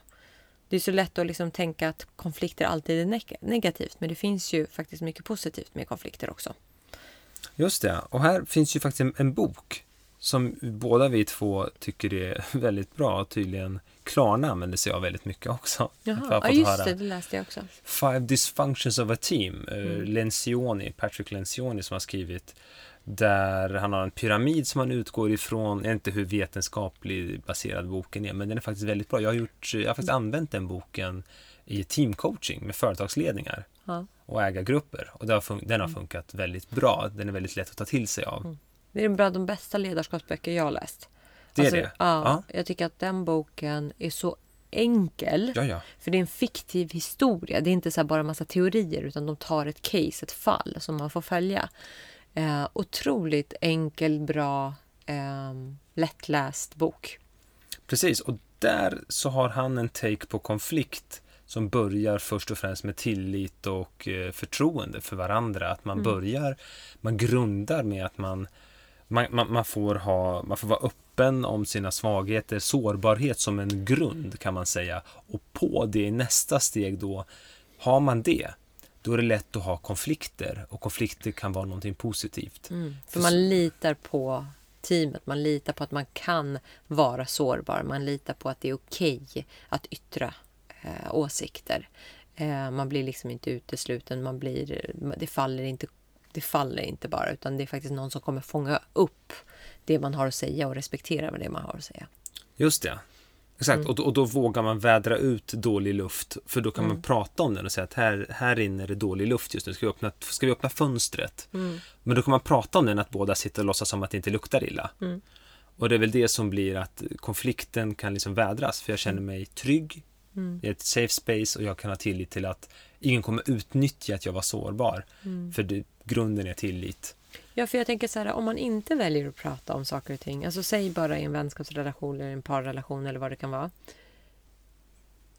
Det är så lätt att liksom tänka att konflikter alltid är neg negativt, men det finns ju faktiskt mycket positivt med konflikter också. Just det, och här finns ju faktiskt en, en bok som båda vi två tycker är väldigt bra. Tydligen Klarna använder sig av väldigt mycket också. Jaha, ja just det, det läste jag också. Five Dysfunctions of a Team, eh, mm. Lencioni, Patrick Lencioni som har skrivit där han har en pyramid som han utgår ifrån. Jag vet inte hur vetenskaplig baserad boken är, men den är faktiskt väldigt bra. Jag har, gjort, jag har faktiskt använt den boken i teamcoaching med företagsledningar ja. och ägargrupper. Och har den har funkat väldigt bra. Den är väldigt lätt att ta till sig av. Mm. Det är bland de bästa ledarskapsböcker jag har läst. Det är alltså, det? Ja, ja, Jag tycker att den boken är så enkel. Ja, ja. För det är en fiktiv historia. Det är inte så bara massa teorier utan de tar ett case, ett fall som man får följa. Eh, otroligt enkel, bra, eh, lättläst bok. Precis, och där så har han en take på konflikt som börjar först och främst med tillit och eh, förtroende för varandra. Att man mm. börjar, man grundar med att man, man, man, man, får ha, man får vara öppen om sina svagheter, sårbarhet som en grund kan man säga. Och på det i nästa steg då, har man det, då är det lätt att ha konflikter och konflikter kan vara någonting positivt. Mm, för man litar på teamet, man litar på att man kan vara sårbar, man litar på att det är okej okay att yttra eh, åsikter. Eh, man blir liksom inte utesluten, man blir, det, faller inte, det faller inte bara utan det är faktiskt någon som kommer fånga upp det man har att säga och respektera det man har att säga. Just det. Exakt, mm. och, då, och, då, vågar man vädra ut dålig luft för då kan mm. man prata om den och säga att här, här inne är det dålig luft just nu, ska vi öppna, ska vi öppna fönstret? Mm. Men då kan man prata om den att båda sitter och låtsas som att det inte luktar illa. Mm. Och det är väl det som blir att konflikten kan liksom vädras för jag känner mig trygg, Mm. Det är ett safe space och jag kan ha tillit till att ingen kommer utnyttja att jag var sårbar. Mm. För det, grunden är tillit. Ja, för jag tänker så här, om man inte väljer att prata om saker och ting, alltså säg bara i en vänskapsrelation eller en parrelation eller vad det kan vara.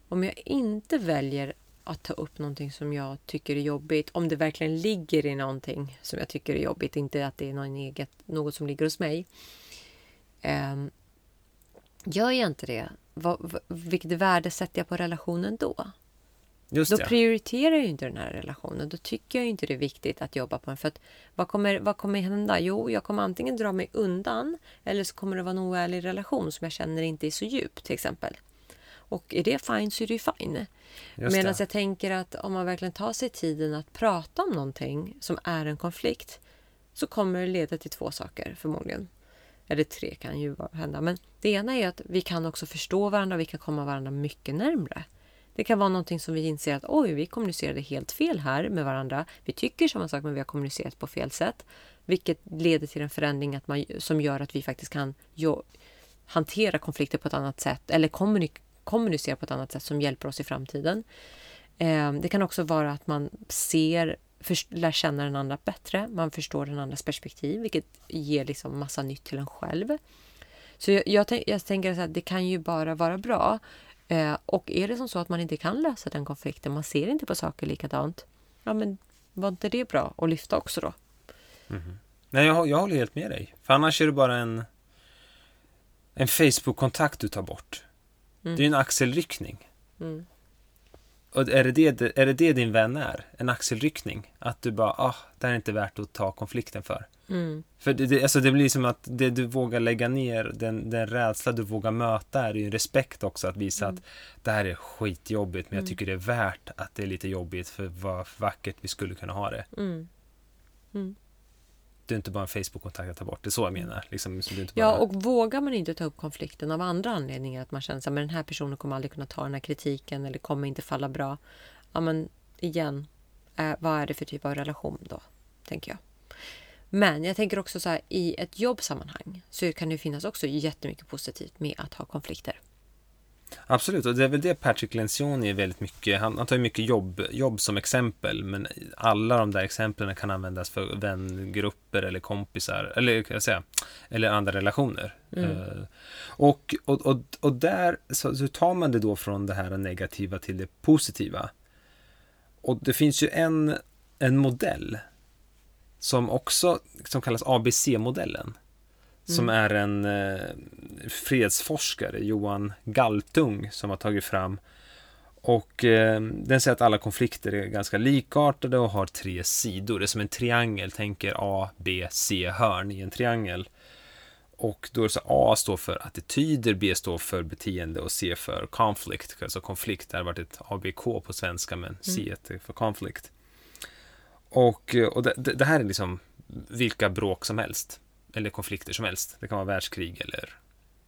Om jag inte väljer att ta upp någonting som jag tycker är jobbigt, om det verkligen ligger i någonting som jag tycker är jobbigt, inte att det är någon eget, något som ligger hos mig. Um, gör jag inte det, vad, vilket värde sätter jag på relationen då? Just då ja. prioriterar jag inte den här relationen. Då tycker jag inte det är viktigt att jobba på den. För att, vad, kommer, vad kommer hända? Jo, jag kommer antingen dra mig undan eller så kommer det vara en oärlig relation som jag känner inte är så djup till exempel. Och är det fine så är det ju fine. Medan jag tänker att om man verkligen tar sig tiden att prata om någonting som är en konflikt så kommer det leda till två saker förmodligen. Eller tre kan ju hända. Men det ena är att vi kan också förstå varandra och vi kan komma varandra mycket närmre. Det kan vara någonting som vi inser att oj, vi kommunicerade helt fel här med varandra. Vi tycker samma sak men vi har kommunicerat på fel sätt. Vilket leder till en förändring att man, som gör att vi faktiskt kan jo, hantera konflikter på ett annat sätt eller kommunik kommunicera på ett annat sätt som hjälper oss i framtiden. Eh, det kan också vara att man ser, för, lär känna den andra bättre. Man förstår den andras perspektiv, vilket ger liksom massa nytt till en själv. Så jag, jag, jag tänker att det kan ju bara vara bra. Eh, och är det som så att man inte kan lösa den konflikten, man ser inte på saker likadant, ja men var inte det bra att lyfta också då? Mm. Nej, jag, jag håller helt med dig. För annars är det bara en, en Facebook-kontakt du tar bort. Mm. Det är en axelryckning. Mm. Och är det det, är det det din vän är? En axelryckning? Att du bara, ah, det här är inte värt att ta konflikten för. Mm. För det, det, alltså det blir som att det du vågar lägga ner, den, den rädsla du vågar möta är ju respekt också att visa mm. att det här är skitjobbigt men jag mm. tycker det är värt att det är lite jobbigt för vad vackert vi skulle kunna ha det. Det är inte bara en Facebook-kontakt att ta bort. Det är så jag menar. Liksom, så bara... Ja, och vågar man inte ta upp konflikten av andra anledningar, att man känner att den här personen kommer aldrig kunna ta den här kritiken eller kommer inte falla bra. Ja, men igen, eh, vad är det för typ av relation då? Tänker jag. Men jag tänker också så här, i ett jobbsammanhang så kan det finnas också jättemycket positivt med att ha konflikter. Absolut, och det är väl det Patrick Lencioni är väldigt mycket, han, han tar mycket jobb, jobb som exempel, men alla de där exemplen kan användas för vängrupper eller kompisar, eller kan jag säga, eller andra relationer. Mm. Uh, och, och, och, och där så, så, tar man det då från det här negativa till det positiva. Och det finns ju en, en modell som också som kallas ABC-modellen. Som mm. är en eh, fredsforskare, Johan Galtung, som har tagit fram. Och eh, den säger att alla konflikter är ganska likartade och har tre sidor. Det är som en triangel, tänker A, B, C hörn i en triangel. Och då är så A står för attityder, B står för beteende och C för conflict. Alltså konflikt, det har varit ett ABK på svenska men C mm. för conflict. Och, och det, det, här är liksom vilka bråk som helst eller konflikter som helst. Det kan vara världskrig eller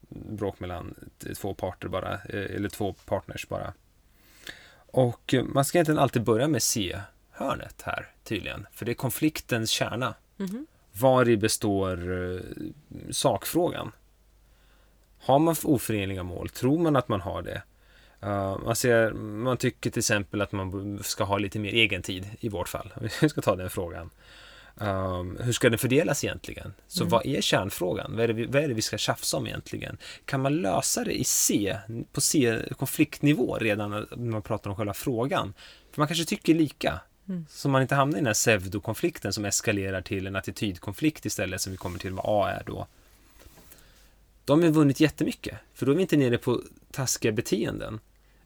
bråk mellan två parter bara, eh, eller två partners bara. Och man ska egentligen alltid börja med C-hörnet här tydligen, för det är konfliktens kärna. Mm -hmm. Var består uh, sakfrågan? Har man oförenliga mål? Tror man att man har det? Uh, man, ser, man tycker till exempel att man ska ha lite mer egen tid i vårt fall. Vi ska ta den frågan. Um, hur ska den fördelas egentligen? Så mm. vad är kärnfrågan? Vad är, det vi, vad är det vi ska tjafsa om egentligen? Kan man lösa det i C, på C, konfliktnivå redan när man pratar om själva frågan? För man kanske tycker lika. Mm. Så man inte hamnar i den här pseudokonflikten som eskalerar till en attitydkonflikt istället som vi kommer till vad A är då. De har vunnit jättemycket, för då är vi inte nere på taskiga beteenden.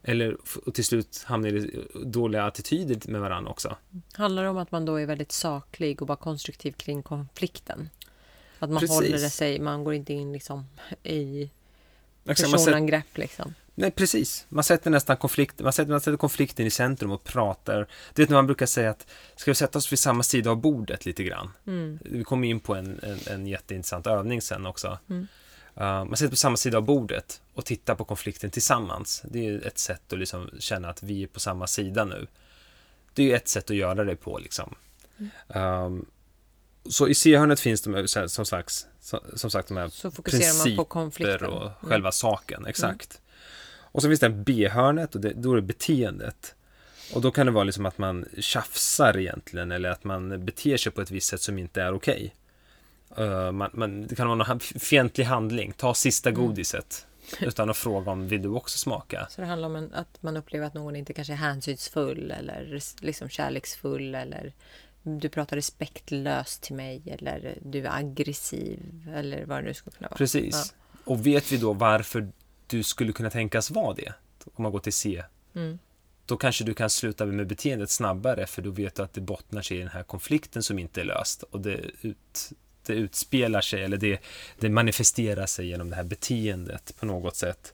Eller och till slut hamnar i dåliga attityder med varandra också. Handlar det om att man då är väldigt saklig och bara konstruktiv kring konflikten? Att man Precis. håller det sig, man går inte in liksom i personangrepp liksom. Nej, precis. Man sätter nästan konflikt, man sätter, man sätter konflikten i centrum och pratar. Du vet när man brukar säga att ska vi sätta oss vid samma sida av bordet lite grann? Mm. Vi kommer in på en, en, en jätteintressant övning sen också. Mm. Uh, man sitter på samma sida av bordet och tittar på konflikten tillsammans. Det är ett sätt att liksom känna att vi är på samma sida nu. Det är ett sätt att göra det på. Liksom. Mm. Um, så i C-hörnet finns de som, slags, som sagt de här så principer man på och mm. själva saken. Exakt. Mm. Och så finns det B-hörnet och det, då är det beteendet. Och då kan det vara liksom att man tjafsar egentligen eller att man beter sig på ett visst sätt som inte är okej. Uh, man, man, det kan vara någon fientlig handling, ta sista mm. godiset. Utan att fråga om vill du också smaka. Så det handlar om en, att man upplever att någon inte kanske är hänsynsfull eller liksom kärleksfull eller du pratar respektlöst till mig eller du är aggressiv eller vad det nu skulle kunna vara. Precis. Ja. Och vet vi då varför du skulle kunna tänkas vara det? Om man går till C. Mm. Då kanske du kan sluta med beteendet snabbare för då vet du att det bottnar sig i den här konflikten som inte är löst och det ut, det utspelar sig eller det, det manifesterar sig genom det här beteendet på något sätt.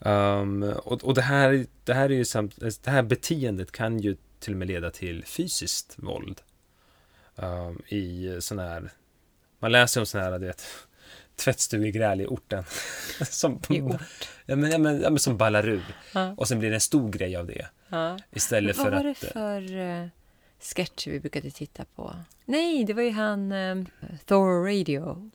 Mm. Um, och, och det här, det här är ju samt, det här beteendet kan ju till och med leda till fysiskt våld. um, i sån här, man läser om sån här, du vet, tvättstugegräl i orten. som, I ort. Ja, men, ja, men, ja, men som ballar ur. Ja. Och sen blir det en stor grej av det. Istället Vad för var det att... eh, för uh, sketch vi brukade titta på? Nej, det var ju han um, Thor Radio.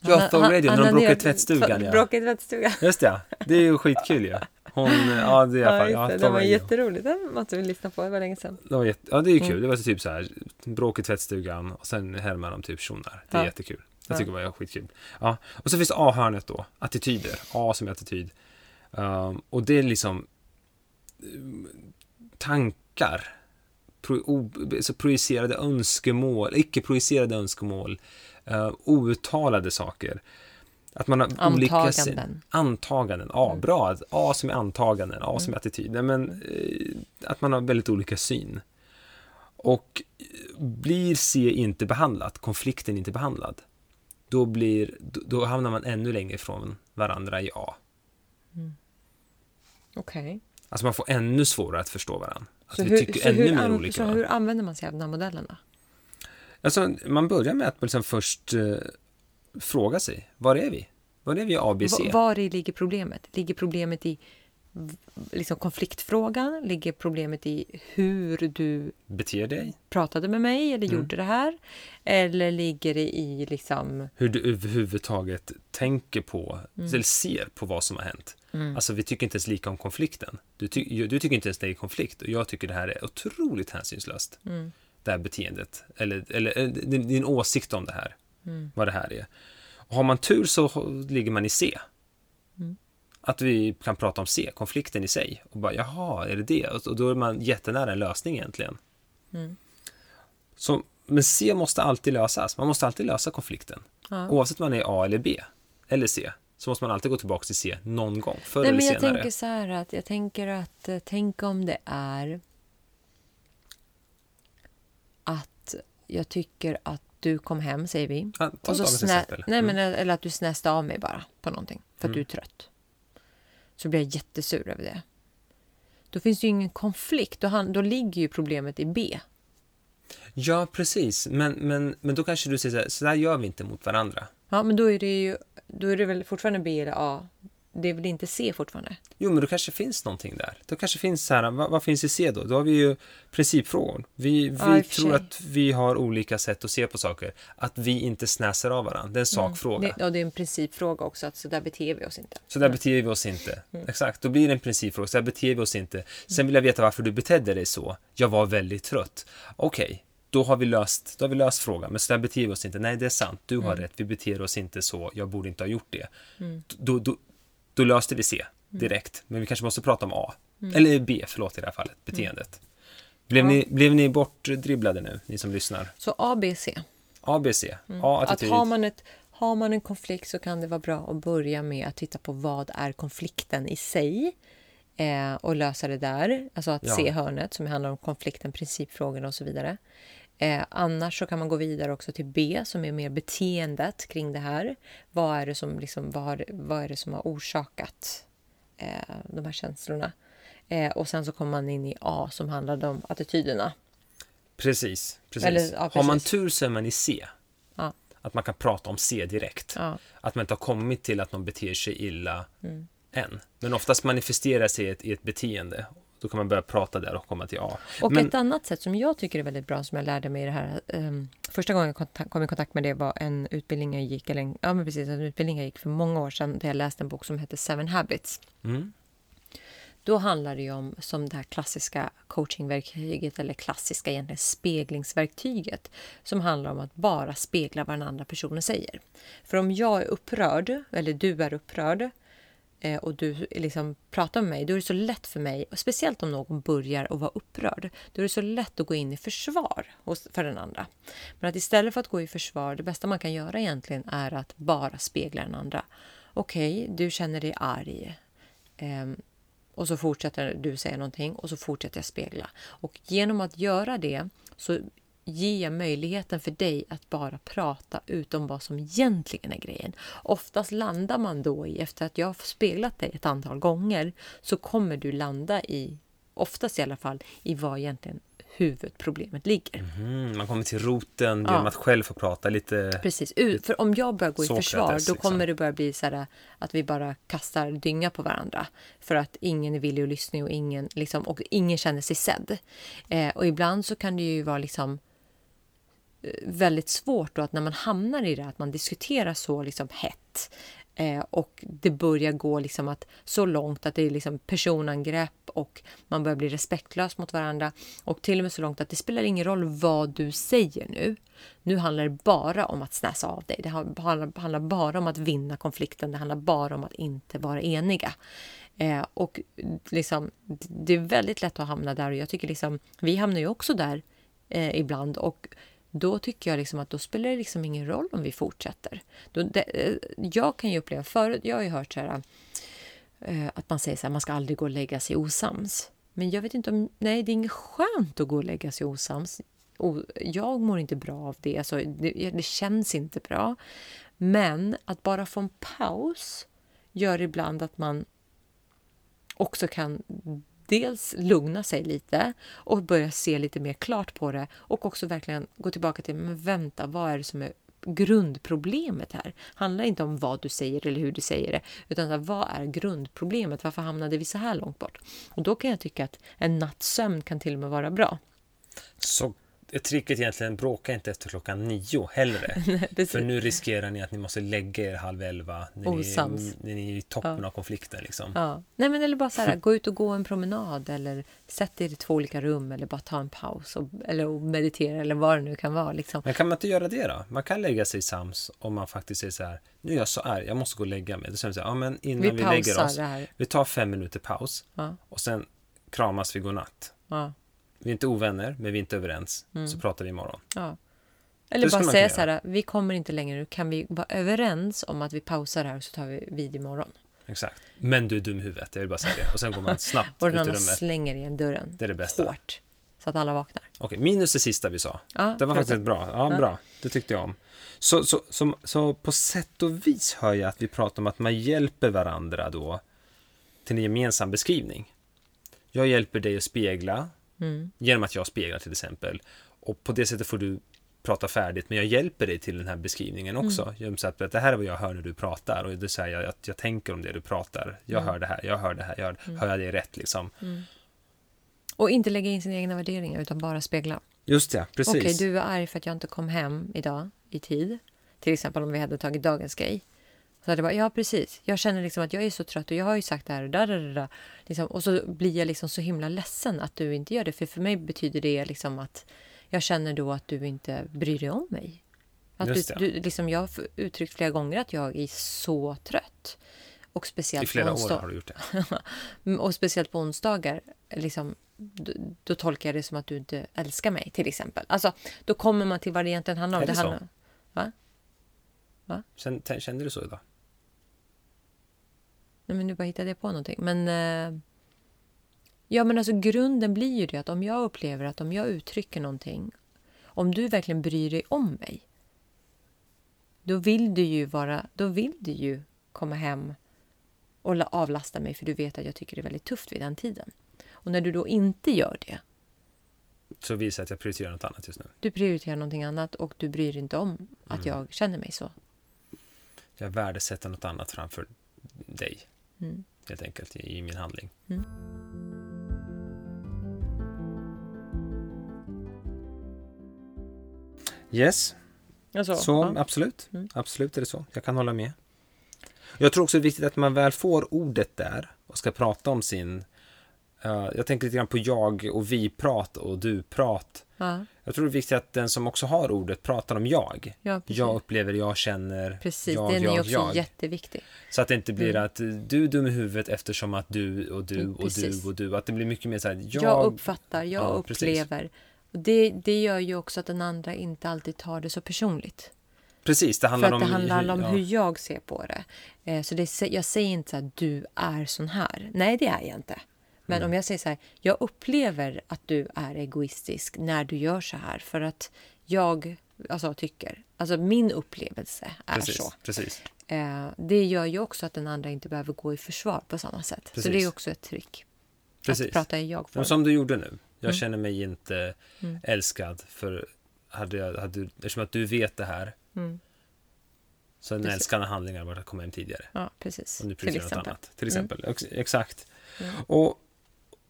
Ja, Han- Thor han- Radio, han när de har bråkar i tvättstugan, ja. Bråkar i tvättstugan. Just det, det är ju skitkul ju. Hon, ja det är i alla Ja, fall, ja, det. Thor Den var Radio. jätterolig. Den måste vi lyssna på. Det var länge sedan. Det var jätte, ja det är ju kul, Mm. det var typ så här, bråk i tvättstugan och sen härmar de typ tjonar. Det är Ja. jättekul. Jag Ja. tycker det var skitkul. Ja. Och så finns det A-hörnet då, attityder. A som är attityd. Um, och det är liksom um, tankar. Pro, o, så projicerade önskemål, icke-projicerade önskemål. Uh, outtalade saker. Att man har olika sin- Antaganden. Antaganden, ja Mm. bra. A som är antaganden, A som är attityd. Nej, men, eh, att man har väldigt olika syn. Och eh, blir C inte behandlat, konflikten inte behandlad, då, blir, då, då hamnar man ännu längre ifrån varandra i A. Okej. Alltså man får ännu svårare att förstå varandra. Att Så, vi hur, tycker så, ännu hur, mer olika. så va? hur använder man sig av de här modellerna? Alltså, man börjar med att liksom först eh, fråga sig, var är vi? Var är vi i A, B, C? Va- Var i ligger problemet? Ligger problemet i liksom konfliktfrågan? Ligger problemet i hur du Beter dig? pratade med mig eller Mm. gjorde det här? Eller ligger det i liksom... hur du överhuvudtaget tänker på, Mm. eller ser på vad som har hänt. Alltså vi tycker inte ens lika om konflikten. Du, ty du tycker inte ens det är konflikt och jag tycker det här är otroligt hänsynslöst. Mm. Det här beteendet, eller, eller, eller din, din åsikt om det här, Mm. vad det här är. Och har man tur så ligger man i C. Mm. Att vi kan prata om C, konflikten i sig. Och bara, jaha, är det det? Och, och då är man jättenära en lösning egentligen. Mm. Så, men C måste alltid lösas. Man måste alltid lösa konflikten. Ja. Oavsett om man är A eller B eller C så måste man alltid gå tillbaka till C någon gång, förr Nej, eller men jag senare. tänker så här att jag tänker att eh, tänk om det är att jag tycker att du kom hem, säger vi. Ja, Och så snä... Nej, Mm. men, eller att du snäste av mig bara på någonting för att du är trött. Så blir jag jättesur över det. Då finns det ju ingen konflikt. Då, han, då ligger ju problemet i B. Ja, precis. Men, men, men då kanske du säger så här, så där gör vi inte mot varandra. Ja, men då är det ju då är det väl fortfarande B eller A. Det är väl inte C fortfarande? Jo, men då kanske finns någonting där. Då kanske finns så här, vad, vad finns i C då? Då har vi ju principfrågor. Vi, vi Ja, tror att vi har olika sätt att se på saker. Att vi inte snäser av varandra. Det är en sakfråga. Det, och det är en principfråga också, att så där beter vi oss inte. Så där beter vi oss inte. Mm. Exakt, då blir det en principfråga. Så där beter vi oss inte. Sen vill jag veta varför du betedde dig så. Jag var väldigt trött. Okej, då har vi löst, då har vi löst frågan. Men så där beter vi oss inte. Nej, det är sant. Du Mm. har rätt. Vi beter oss inte så. Jag borde inte ha gjort det. Då, då, då löste vi C Mm. direkt. Men vi kanske måste prata om A. Eller B, förlåt i det här fallet. Beteendet. Blev, Ja. ni, blev ni bortdribblade nu, ni som lyssnar? Så A, B, C. A, B, C. A, Mm. Att attityd. har man, ett, har man en konflikt så kan det vara bra att börja med att titta på vad är konflikten i sig eh, och lösa det där. Alltså att Ja. se hörnet som handlar om konflikten, principfrågorna och så vidare. Eh, annars så kan man gå vidare också till B som är mer beteendet kring det här. Vad är det som, liksom, vad, vad är det som har orsakat eh, de här känslorna? Eh, och sen så kommer man in i A som handlar om attityderna. Precis. precis. Eller, ja, Har man precis. tur så är man i C. Ja. Att man kan prata om C direkt. Ja. Att man inte har kommit till att någon beter sig illa Mm. än. Men oftast manifesterar sig i ett, i ett beteende. Då kan man börja prata där och komma till A. Och Men, ett annat sätt som jag tycker är väldigt bra som jag lärde mig i det här. ehm, första gången jag kom i kontakt med det var en utbildning jag gick, eller en, ja men precis, en utbildning jag gick för många år sedan där jag läste en bok som heter Seven Habits. mm, Då handlar det ju om som det här klassiska coachingverktyget eller klassiska egentligen speglingsverktyget som handlar om att bara spegla vad den andra personen säger. För om jag är upprörd eller du är upprörd Eh, och du liksom pratar med mig, då är det så lätt för mig, och speciellt om någon börjar att vara upprörd, då är det så lätt att gå in i försvar för den andra. Men att istället för att gå i försvar, det bästa man kan göra egentligen är att bara spegla den andra. Okej, du känner dig arg. Ehm, och så fortsätter du säga någonting och så fortsätter jag spegla. Och genom att göra det så ger jag möjligheten för dig att bara prata utom vad som egentligen är grejen. Oftast landar man då i, efter att jag har speglat dig ett antal gånger, så kommer du landa i, oftast i alla fall, i vad egentligen huvudproblemet ligger. Mm, man kommer till roten Ja. genom att själv få prata lite. Precis, U- för om jag börjar gå i försvar då liksom. kommer det börja bli så här att vi bara kastar dynga på varandra. För att ingen är villig att lyssna och ingen, liksom, och ingen känner sig sedd. Eh, och ibland så kan det ju vara liksom väldigt svårt då att när man hamnar i det att man diskuterar så liksom hett eh, och det börjar gå liksom att så långt att det är liksom personangrepp och man börjar bli respektlös mot varandra och till och med så långt att det spelar ingen roll vad du säger nu. Nu handlar det bara om att snäsa av dig. Det handlar, handlar bara om att vinna konflikten. Det handlar bara om att inte vara eniga. Eh, och liksom, det är väldigt lätt att hamna där och jag tycker liksom, vi hamnar ju också där eh, ibland och då tycker jag liksom att då spelar det liksom ingen roll om vi fortsätter. Då, det, eh, jag kan ju uppleva förut, jag har ju hört så här, eh, att man säger så här, man ska aldrig gå och lägga sig osams. Men jag vet inte om, nej det är inget skönt att gå och lägga sig osams. Jag mår inte bra av det, alltså, det, det känns inte bra. Men att bara få en paus gör ibland att man också kan dels lugna sig lite och börja se lite mer klart på det och också verkligen gå tillbaka till, men vänta, vad är det som är grundproblemet här? handlar inte om vad du säger eller hur du säger det, utan vad är grundproblemet? Varför hamnade vi så här långt bort? Och då kan jag tycka att en natts sömn kan till och med vara bra. Så är tricket egentligen bråka inte efter klockan nio hellre. Precis. För nu riskerar ni att ni måste lägga er halv elva när, ni, Osams. när ni är i toppen av konflikten. Liksom. Ja. Nej, men eller bara så här, gå ut och gå en promenad eller sätt er i två olika rum eller bara ta en paus och, eller och meditera eller vad det nu kan vara. Liksom. Men kan man inte göra det då? Man kan lägga sig sams om man faktiskt säger så här, nu är jag så arg, jag måste gå och lägga mig. Då säger man så här, ja men innan Vi vi, lägger oss, vi tar fem minuter paus Ja, och sen kramas vi godnatt. ja, Vi är inte ovänner, men vi är inte överens. Mm. Så pratar vi imorgon. ja. Eller Det bara säga så här, vi kommer inte längre nu. Kan vi vara överens om att vi pausar här och så tar vi vid imorgon? Exakt. Men du är dum i huvudet, jag vill bara säga det. Och sen går man snabbt Och ut andra rummet. slänger igen dörren. Det är det bästa. Hårt. Så att alla vaknar. Okej, minus det sista vi sa. Ja, Det var faktiskt bra. Ja, Ja. bra. Det tyckte jag om. Så, så, så, så på sätt och vis hör jag att vi pratar om att man hjälper varandra då till en gemensam beskrivning. Jag hjälper dig att spegla Mm. genom att jag speglar till exempel. Och på det sättet får du prata färdigt, men jag hjälper dig till den här beskrivningen också. Mm. Genom att det här är vad jag hör när du pratar och det säger jag att jag tänker om det du pratar. Jag Mm. hör det här, jag hör det här, jag hör, hör jag det rätt liksom? Och inte lägga in sina egna värderingar utan bara spegla. Just det, precis. Okej, du är arg för att jag inte kom hem idag i tid. Till exempel om vi hade tagit dagens grej. Så hade jag bara, ja precis. Jag känner liksom att jag är så trött och jag har ju sagt det här och där, där, där, där. Liksom, Och så blir jag liksom så himla ledsen att du inte gör det. För för mig betyder det liksom att jag känner då att du inte bryr dig om mig. Att du, det. du, liksom, jag har uttryckt flera gånger att jag är så trött. Och speciellt I flera på år onsdag- har du gjort det. Mm, Och speciellt på onsdagar, liksom, då, då tolkar jag det som att du inte älskar mig, till exempel. Alltså, då kommer man till vad det egentligen handlar om. Är det så? handlar, va? Kände, kände du så idag? Nej, men nu bara hittade jag på någonting. Men, eh, ja, men alltså grunden blir ju det att om jag upplever att om jag uttrycker någonting, om du verkligen bryr dig om mig, då vill du ju vara, då vill du ju komma hem och la- avlasta mig för du vet att jag tycker det är väldigt tufft vid den tiden. Och när du då inte gör det, Så visar att jag prioriterar något annat just nu. du prioriterar någonting annat och du bryr dig inte om att Mm. jag känner mig så. Jag värdesätter något annat framför dig. Mm. Helt enkelt i, i min handling. Mm. Yes, Alltså, så ja. absolut. Mm. Absolut är det så. Jag kan hålla med. Jag tror också det är viktigt att man väl får ordet där och ska prata om sin... eh, jag tänker lite grann på jag och vi-prat och du-prat. Ja, Jag tror det är viktigt att den som också har ordet pratar om jag. ja, precis. Jag upplever, jag känner, precis. jag, Den jag, är också jag. jätteviktig. Så att det inte blir Mm. att du är dum i huvudet eftersom att du och du och du precis. och du. Att det blir mycket mer så här, Jag, jag... uppfattar, jag Ja, precis. upplever. Och det, det gör ju också att den andra inte alltid tar det så personligt. Precis, det För handlar att det om... handlar om ja. hur jag ser på det. Eh, så det, jag säger inte här, du är sån här. Nej, det är jag inte. Men Mm. om jag säger så här, jag upplever att du är egoistisk när du gör så här. För att jag alltså, tycker, alltså min upplevelse är Precis, så. precis. Eh, det gör ju också att den andra inte behöver gå i försvar på samma sätt. Så Precis. det är också ett trick. Precis. Att prata i jag-form. Som du gjorde nu. Jag känner mig inte Mm. älskad för hade jag, hade, eftersom att du vet det här Mm. så en Precis. älskande handling hade varit att komma hem tidigare. Ja, precis. Om du prioriterar något annat. Till exempel. Ex- Exakt. Mm. Och,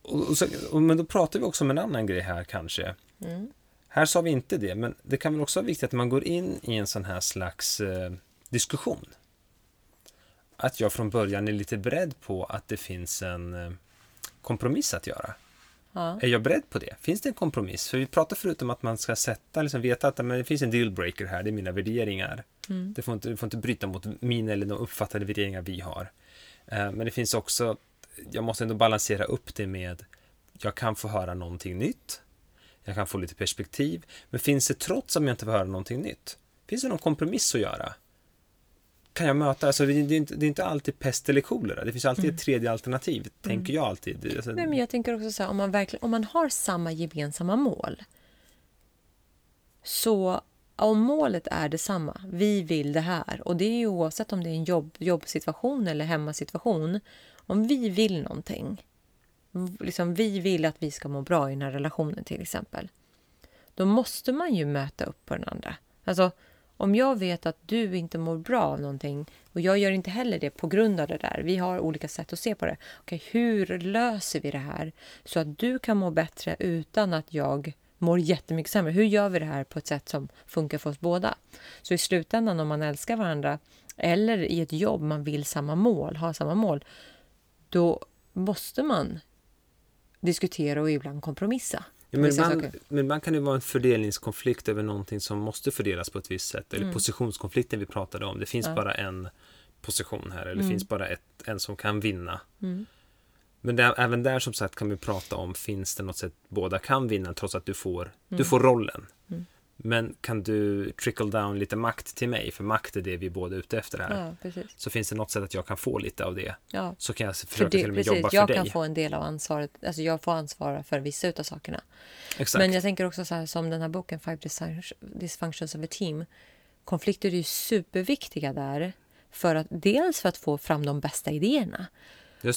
och, så, och, men då pratar vi också om en annan grej här kanske. Mm. Här sa vi inte det, men det kan väl också vara viktigt att man går in i en sån här slags eh, diskussion. Att jag från början är lite beredd på att det finns en eh, kompromiss att göra. Ja. Är jag beredd på det? Finns det en kompromiss? För vi pratar förut om att man ska sätta, liksom veta att men det finns en dealbreaker här, det är mina värderingar. Mm. Det får inte, det får inte bryta mot mina eller de uppfattade värderingar vi har. Eh, Men det finns också, jag måste ändå balansera upp det med, jag kan få höra någonting nytt. Jag kan få lite perspektiv. Men finns det trots att jag inte får höra någonting nytt? Finns det någon kompromiss att göra? Kan jag möta, alltså det är inte, det är inte alltid pest eller kolera. Det finns alltid ett tredje alternativ, tänker jag alltid. Alltså, Nej, men jag tänker också så här, om man, verkligen, om man har samma gemensamma mål. Så om målet är detsamma, vi vill det här. Och det är ju oavsett om det är en jobb, jobbsituation eller hemmasituation. Om vi vill någonting. Liksom, vi vill att vi ska må bra i den här relationen till exempel. Då måste man ju möta upp på den andra. Alltså, om jag vet att du inte mår bra av någonting och jag gör inte heller det på grund av det där. Vi har olika sätt att se på det. Okay, hur löser vi det här så att du kan må bättre utan att jag mår jättemycket sämre? Hur gör vi det här på ett sätt som funkar för oss båda? Så i slutändan om man älskar varandra eller i ett jobb man vill samma mål, har samma mål, då måste man diskutera och ibland kompromissa. Ja, men, ibland, men ibland kan det vara en fördelningskonflikt över någonting som måste fördelas på ett visst sätt. Mm. Eller positionskonflikten vi pratade om. Det finns bara en position här. Eller det finns bara ett, en som kan vinna. Mm. Men där, även där som sagt kan vi prata om, finns det något sätt båda kan vinna trots att du får, Mm. du får rollen. Men kan du trickle down lite makt till mig? För makt är det vi båda är ute efter här. Ja, precis. Så finns det något sätt att jag kan få lite av det. Ja. Så kan jag För försöka det, till och med precis, jobba jag för kan dig. få en del av ansvaret. Alltså jag får ansvara för vissa av sakerna. Exakt. Men jag tänker också så här som den här boken Five Dysfunct- Dysfunctions of a Team. Konflikter är ju superviktiga där. För att, dels för att få fram de bästa idéerna.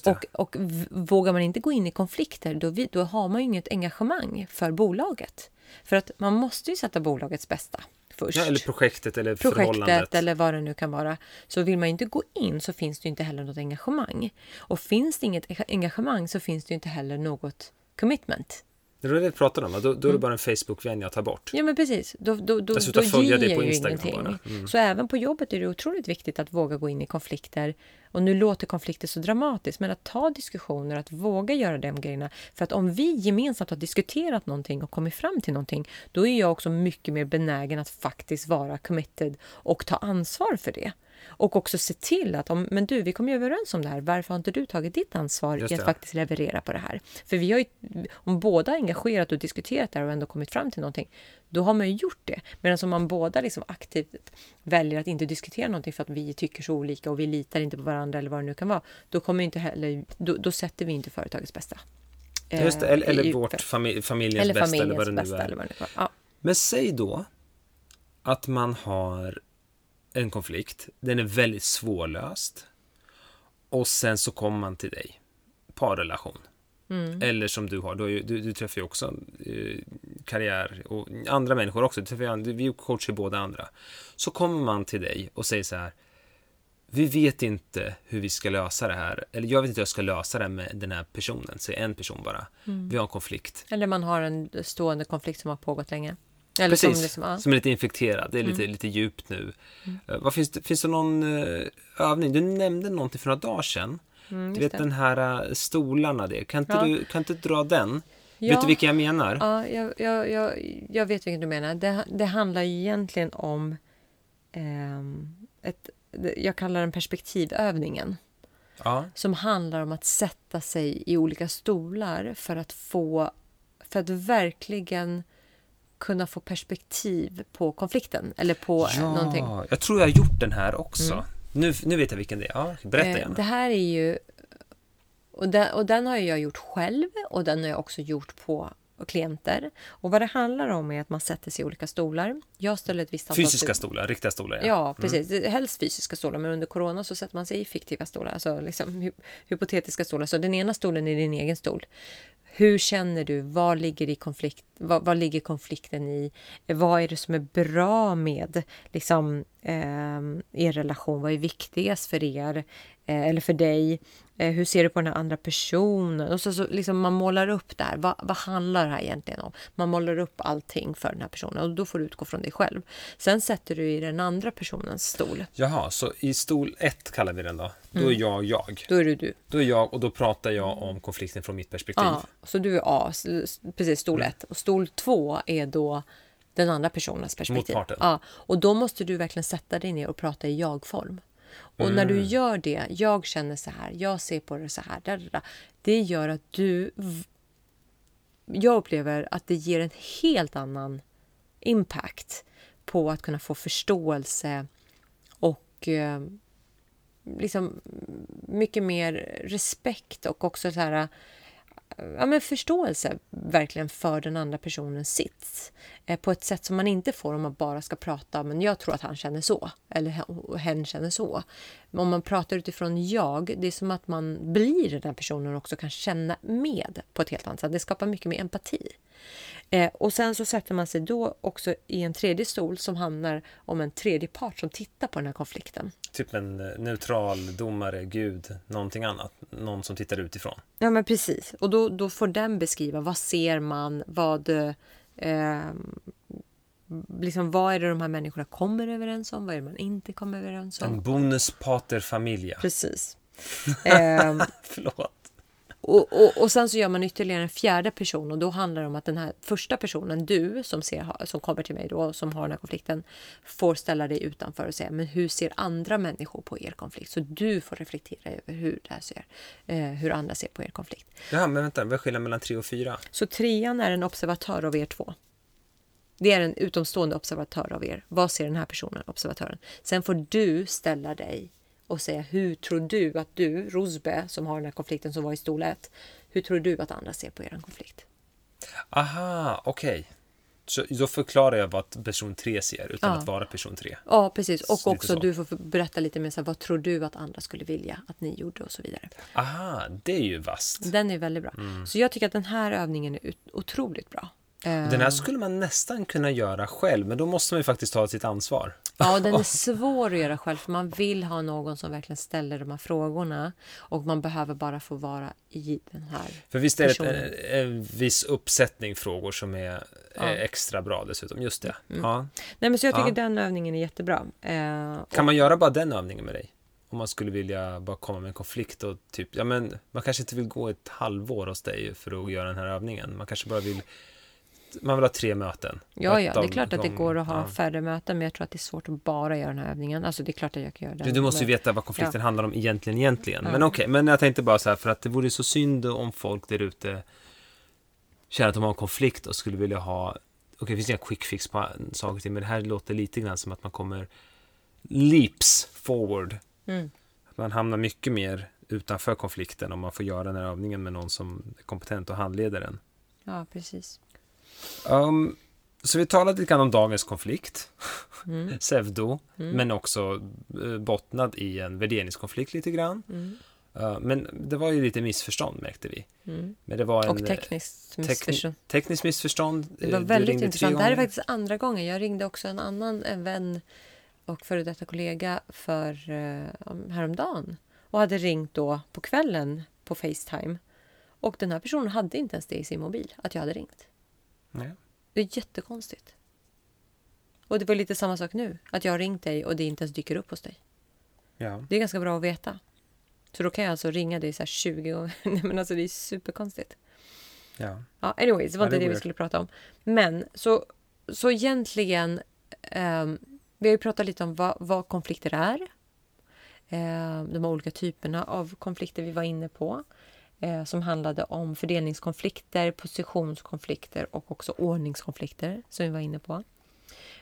Och, och vågar man inte gå in i konflikter då, vi, då har man ju inget engagemang för bolaget. För att man måste ju sätta bolagets bästa först. ja, eller projektet eller projektet förhållandet. eller vad det nu kan vara. Så vill man inte gå in så finns det inte heller något engagemang. Och finns det inget engagemang så finns det inte heller något commitment. Det var det vi pratade om. Då, då är det Mm. bara en Facebook-vän jag tar bort. Ja men precis, då, då, då, Jag slutar då dig jag på ju Instagram ingenting. Mm. Så även på jobbet är det otroligt viktigt att våga gå in i konflikter. Och nu låter konflikter så dramatiskt, men att ta diskussioner, att våga göra de grejerna. För att om vi gemensamt har diskuterat någonting och kommit fram till någonting, då är jag också mycket mer benägen att faktiskt vara committed och ta ansvar för det. Och också se till att, om, men du, vi kom ju överens om det här, varför har inte du tagit ditt ansvar i att faktiskt leverera på det här? För vi har ju, om båda engagerat och diskuterat det här och ändå kommit fram till någonting, då har man ju gjort det. Medan om man båda liksom aktivt väljer att inte diskutera någonting för att vi tycker så olika och vi litar inte på varandra eller vad det nu kan vara, då kommer inte heller, då, då sätter vi inte företagets bästa. Just det, eh, eller, eller i- vårt familj, familjens eller bästa familjens eller vad bästa är. eller vad det nu vara. Ja. Men säg då att man har en konflikt. Den är väldigt svårlöst. Och sen så kommer man till dig. Parrelation. Mm. Eller som du har, du, du, du träffar ju också eh, karriär och andra människor också. Du träffar, vi coachar ju båda andra. Så kommer man till dig och säger så här. Vi vet inte hur vi ska lösa det här. Eller jag vet inte hur jag ska lösa det med den här personen. Säg en person bara. Mm. Vi har en konflikt. Eller man har en stående konflikt som har pågått länge. Eller Precis, som liksom, ja. som är lite infekterad. Det är lite, lite djupt nu. Eh, vad finns, det, finns det någon eh, övning? Du nämnde någonting för några dagar sedan. Mm, du vet det. den här eh, stolarna, det. Kan, inte Ja. du, kan inte dra den? Ja. Vet du vilka jag menar? Ja, jag, jag, jag, jag vet vilket du menar. Det, det handlar egentligen om ehm, ett, jag kallar den perspektivövningen. Ja. Som handlar om att sätta sig i olika stolar för att få för att verkligen kunna få perspektiv på konflikten eller på eh, någonting. ja, jag tror jag har gjort den här också. Nu, nu vet jag vilken det är. Ja, berätta Eh, gärna. Det här är ju... Och den, och den har jag gjort själv och den har jag också gjort på klienter. Och vad det handlar om är att man sätter sig i olika stolar. Jag ställer ett visst antal Fysiska stolar, riktiga stolar. Ja. Ja, precis. Det- Helst fysiska stolar, men under corona så sätter man sig i fiktiva stolar, alltså liksom hy- hypotetiska stolar. Så den ena stolen är din egen stol hur känner du? Vad ligger, i konflikt, vad, vad ligger konflikten i? Vad är det som är bra med liksom, eh, er relation? Vad är viktigast för er eller för dig? Eh, hur ser du på den här andra personen? Och så, så liksom man målar upp där. Vad, vad handlar det här egentligen om? Man målar upp allting för den här personen och då får du utgå från dig själv. Sen sätter du i den andra personens stol. Jaha, så i stol ett kallar vi den då? Då är Mm. jag jag. Då är det du. Då är jag och då pratar jag om konflikten från mitt perspektiv. Ja, så du är A, precis stol Mm. ett. Och stol två är då den andra personens perspektiv. Motparten. Ja, och då måste du verkligen sätta dig ner och prata i jag-form. Och när Mm. du gör det, jag känner så här, jag ser på det så här, där, där, där, det gör att du... Jag upplever att det ger en helt annan impact på att kunna få förståelse och eh, liksom mycket mer respekt och också så här ja, men förståelse verkligen för den andra personens sits. Eh, på ett sätt som man inte får om man bara ska prata men jag tror att han känner så. Eller hen- känner så. Om man pratar utifrån jag, det är som att man blir den här personen och också kan känna med på ett helt annat sätt. Det skapar mycket mer empati. Eh, och sen så sätter man sig då också i en tredje stol som handlar om en tredje part som tittar på den här konflikten. Typ en eh, neutral domare, gud, någonting annat. Någon som tittar utifrån. Ja, men precis. Och då, då får den beskriva vad ser man, vad... Eh, liksom, vad är det de här människorna kommer överens om? Vad är det man inte kommer överens om? En bonus pater familia. Precis. Ehm, Förlåt. Och, och, och sen så gör man ytterligare en fjärde person och då handlar det om att den här första personen, du som, ser, som kommer till mig då, som har den här konflikten, får ställa dig utanför och säga, men hur ser andra människor på er konflikt? Så du får reflektera över hur det här ser, eh, hur andra ser på er konflikt. Ja, men vänta, vad är skillnaden mellan tre och fyra? Så trean är en observatör av er två. Det är en utomstående observatör av er. Vad ser den här personen, observatören? Sen får du ställa dig och säga hur tror du att du, Rosbe, som har den här konflikten som var i stol 1, hur tror du att andra ser på er konflikt? Aha, okej. Så då förklarar jag vad person tre ser utan Ja. att vara person tre. Ja, precis. Och Lite också så. du får berätta lite mer så här, vad tror du att andra skulle vilja att ni gjorde och så vidare. Aha, det är ju vasst. Den är väldigt bra. Så jag tycker att den här övningen är otroligt bra. Eh, Den här skulle man nästan kunna göra själv, men då måste man ju faktiskt ta sitt ansvar. Ja, den är svår att göra själv för man vill ha någon som verkligen ställer de här frågorna och man behöver bara få vara i den här. För visst är det Personen. ett, en, en viss uppsättning frågor som är Ja. Mm. är extra bra dessutom. Just det. Ja. Nej, men så jag tycker Ja. den övningen är jättebra. Eh, Kan man göra bara den övningen med dig? Om man skulle vilja bara komma med en konflikt och typ, ja men man kanske inte vill gå ett halvår hos dig för att göra den här övningen. Man kanske bara vill, man vill ha tre möten. ja, ja, det är klart att det går att ha ja. färre möten, men jag tror att det är svårt att bara göra den här övningen. Alltså det är klart att jag kan göra den. Du, du måste ju veta vad konflikten handlar om egentligen, egentligen. Ja. Men okej, men jag tänkte bara så här, för att det vore så synd om folk där ute känner att de har en konflikt och skulle vilja ha, okej, det finns inga quick fix på saker till, men det här låter lite grann som att man kommer leaps forward. Mm. Att man hamnar mycket mer utanför konflikten om man får göra den här övningen med någon som är kompetent och handleder den. Ja, precis. Um, så vi talade lite grann om dagens konflikt, Mm. pseudo, Mm. men också eh, bottnad i en värderingskonflikt lite grann. Mm. Uh, men det var ju lite missförstånd märkte vi. Mm. Men det var en Och tekniskt tekni- missförstånd. tekniskt missförstånd. Det Eh, var väldigt intressant. Det här är faktiskt andra gången. Jag ringde också en annan en vän och före detta kollega för eh, om- häromdagen och hade ringt då på kvällen på Facetime. Och den här personen hade inte ens det i sin mobil, att jag hade ringt. Nej. Det är jättekonstigt. Och det var lite samma sak nu, att jag har ringt dig och det inte ens dyker upp hos dig. Ja. Det är ganska bra att veta. Så då kan jag alltså ringa dig så här 20 gånger. Nej men alltså det är superkonstigt. ja. Ja, anyways, det var Ja, inte det det, är vi weird. skulle prata om. Men så, så egentligen, ehm, vi har ju pratat lite om vad, vad konflikter är. Eh, de olika typerna av konflikter vi var inne på. Eh, som handlade om fördelningskonflikter, positionskonflikter och också ordningskonflikter som vi var inne på.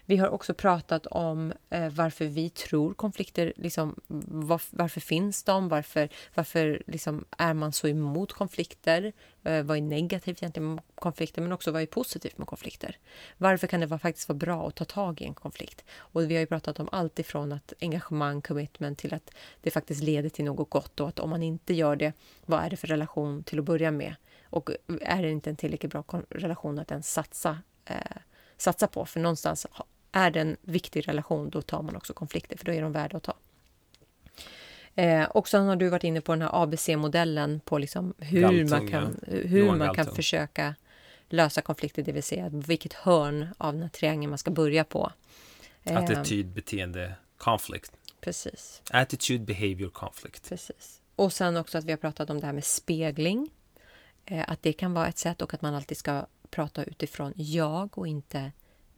Vi har också pratat om eh, varför vi tror konflikter, liksom, var, varför finns de? Varför, varför liksom, är man så emot konflikter? Eh, vad är negativt egentligen med konflikter? Men också vad är positivt med konflikter? Varför kan det vara, faktiskt vara bra att ta tag i en konflikt? Och vi har ju pratat om allt ifrån att engagemang, commitment till att det faktiskt leder till något gott och att om man inte gör det, vad är det för relation till att börja med? Och eh, är det inte en tillräckligt bra relation att ens satsa, eh, satsa på? För någonstans är det en viktig relation, då tar man också konflikter, för då är de värda att ta. Eh, och sen har du varit inne på den här ABC-modellen på liksom hur Galtung, man kan, hur Johan man kan försöka lösa konflikter, det vill säga vilket hörn av den här triangeln man ska börja på. Eh, Attityd, beteende, conflict. Precis. Attitude, behavior, conflict. Precis. Och sen också att vi har pratat om det här med spegling. Eh, att det kan vara ett sätt och att man alltid ska prata utifrån jag och inte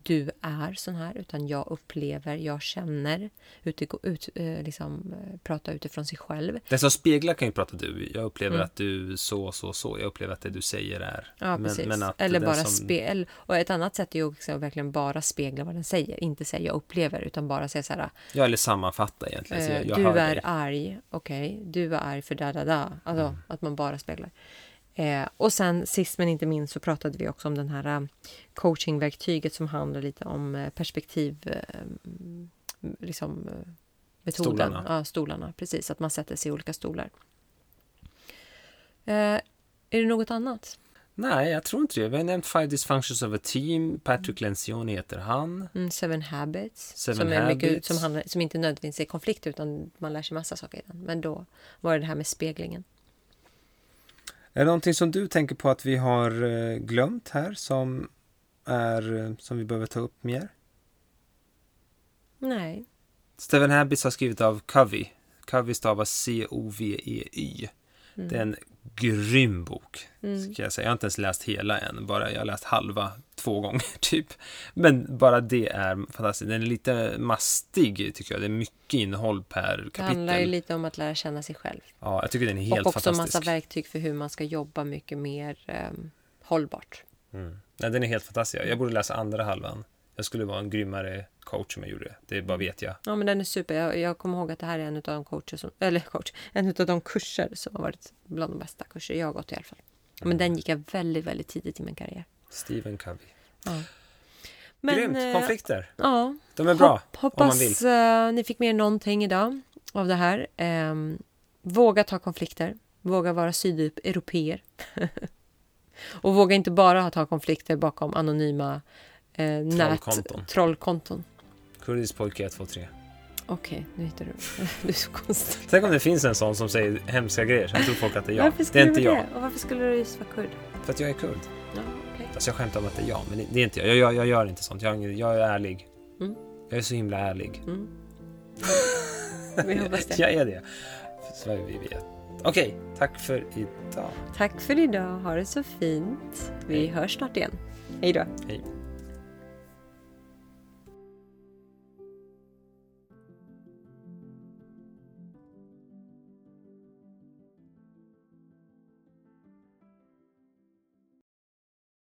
du är sån här, utan jag upplever, jag känner. Ut, ut, eh, liksom, eh, prata utifrån sig själv. Den som speglar kan ju prata du. Jag upplever Mm. att du så, så, så. Jag upplever att det du säger är. Ja, precis. att eller bara som- spegel. Och ett annat sätt är ju också att verkligen bara spegla vad den säger. Inte säga jag upplever, utan bara säga så här. Ja, eller sammanfatta egentligen. Så Eh, jag, jag du är dig. arg, okej. Du är arg för da da da. Alltså Mm. att man bara speglar. Eh, och sen sist men inte minst så pratade vi också om den här eh, coachingverktyget som handlar lite om eh, perspektiv, eh, mm, liksom metoden. Stolarna. Ja, stolarna. Precis, att man sätter sig i olika stolar. Eh, är det något annat? Nej, jag tror inte det. Vi har nämnt Five Dysfunctions of a Team. Patrick Lencioni heter han. Mm, seven habits. Seven som, är mycket, Habits. som, handlar, som inte nödvändigtvis är konflikt utan man lär sig massa saker i den. Men då var det det här med speglingen. Är det någonting som du tänker på att vi har eh, glömt här som, är, eh, som vi behöver ta upp mer? Nej. Steven Habits har skrivit av Covey. Covey stavas C-O-V-E-Y. Mm. Det är en grym bok. Mm. Ska jag, säga. jag har inte ens läst hela än. Bara, jag har läst halva två gånger typ. Men bara det är fantastiskt. Den är lite mastig tycker jag. Det är mycket innehåll per Det handlar ju kapitel. lite om att lära känna sig själv. Ja, jag tycker den är helt och också fantastisk. massa verktyg för hur man ska jobba mycket mer um, hållbart. Mm. Nej, den är helt fantastisk. Jag borde läsa andra halvan. Jag skulle vara en grymmare coach om jag gjorde det. Det bara vet jag. Ja, men den är super. Jag, jag kommer ihåg att det här är en av de coacher som, eller coach, en av de kurser som har varit bland de bästa kurser jag har gått i alla fall. Men den gick jag väldigt, väldigt tidigt i min karriär. Stephen Covey. Ja. Grymt! eh, Konflikter. Ja, De är bra. Hopp, om man vill. hoppas eh, ni fick med er någonting idag av det här. Ehm, våga ta konflikter. Våga vara sydeuropeer. och våga inte bara ta konflikter bakom anonyma eh, nät, Trollkonton. Kurdisk pojke 123. Okej, nu hittar du. du är så konstig. Tänk om det finns en sån som säger hemska grejer. Sen tror folk att det är jag. Varför Det skulle är inte jag. det? Och varför skulle du just vara kurd? För att jag är kurd. Ja, okej. Alltså jag skämtar om att det är jag, men det- det är inte jag. Jag, jag, jag gör inte sånt. Jag, jag är ärlig. Mm. Jag är så himla ärlig. Mm. Vi hoppas det. jag är det. Så vi vet. Okej, tack för idag. Tack för idag. Ha det så fint. Vi Hej. hörs snart igen. Hej då. Hej.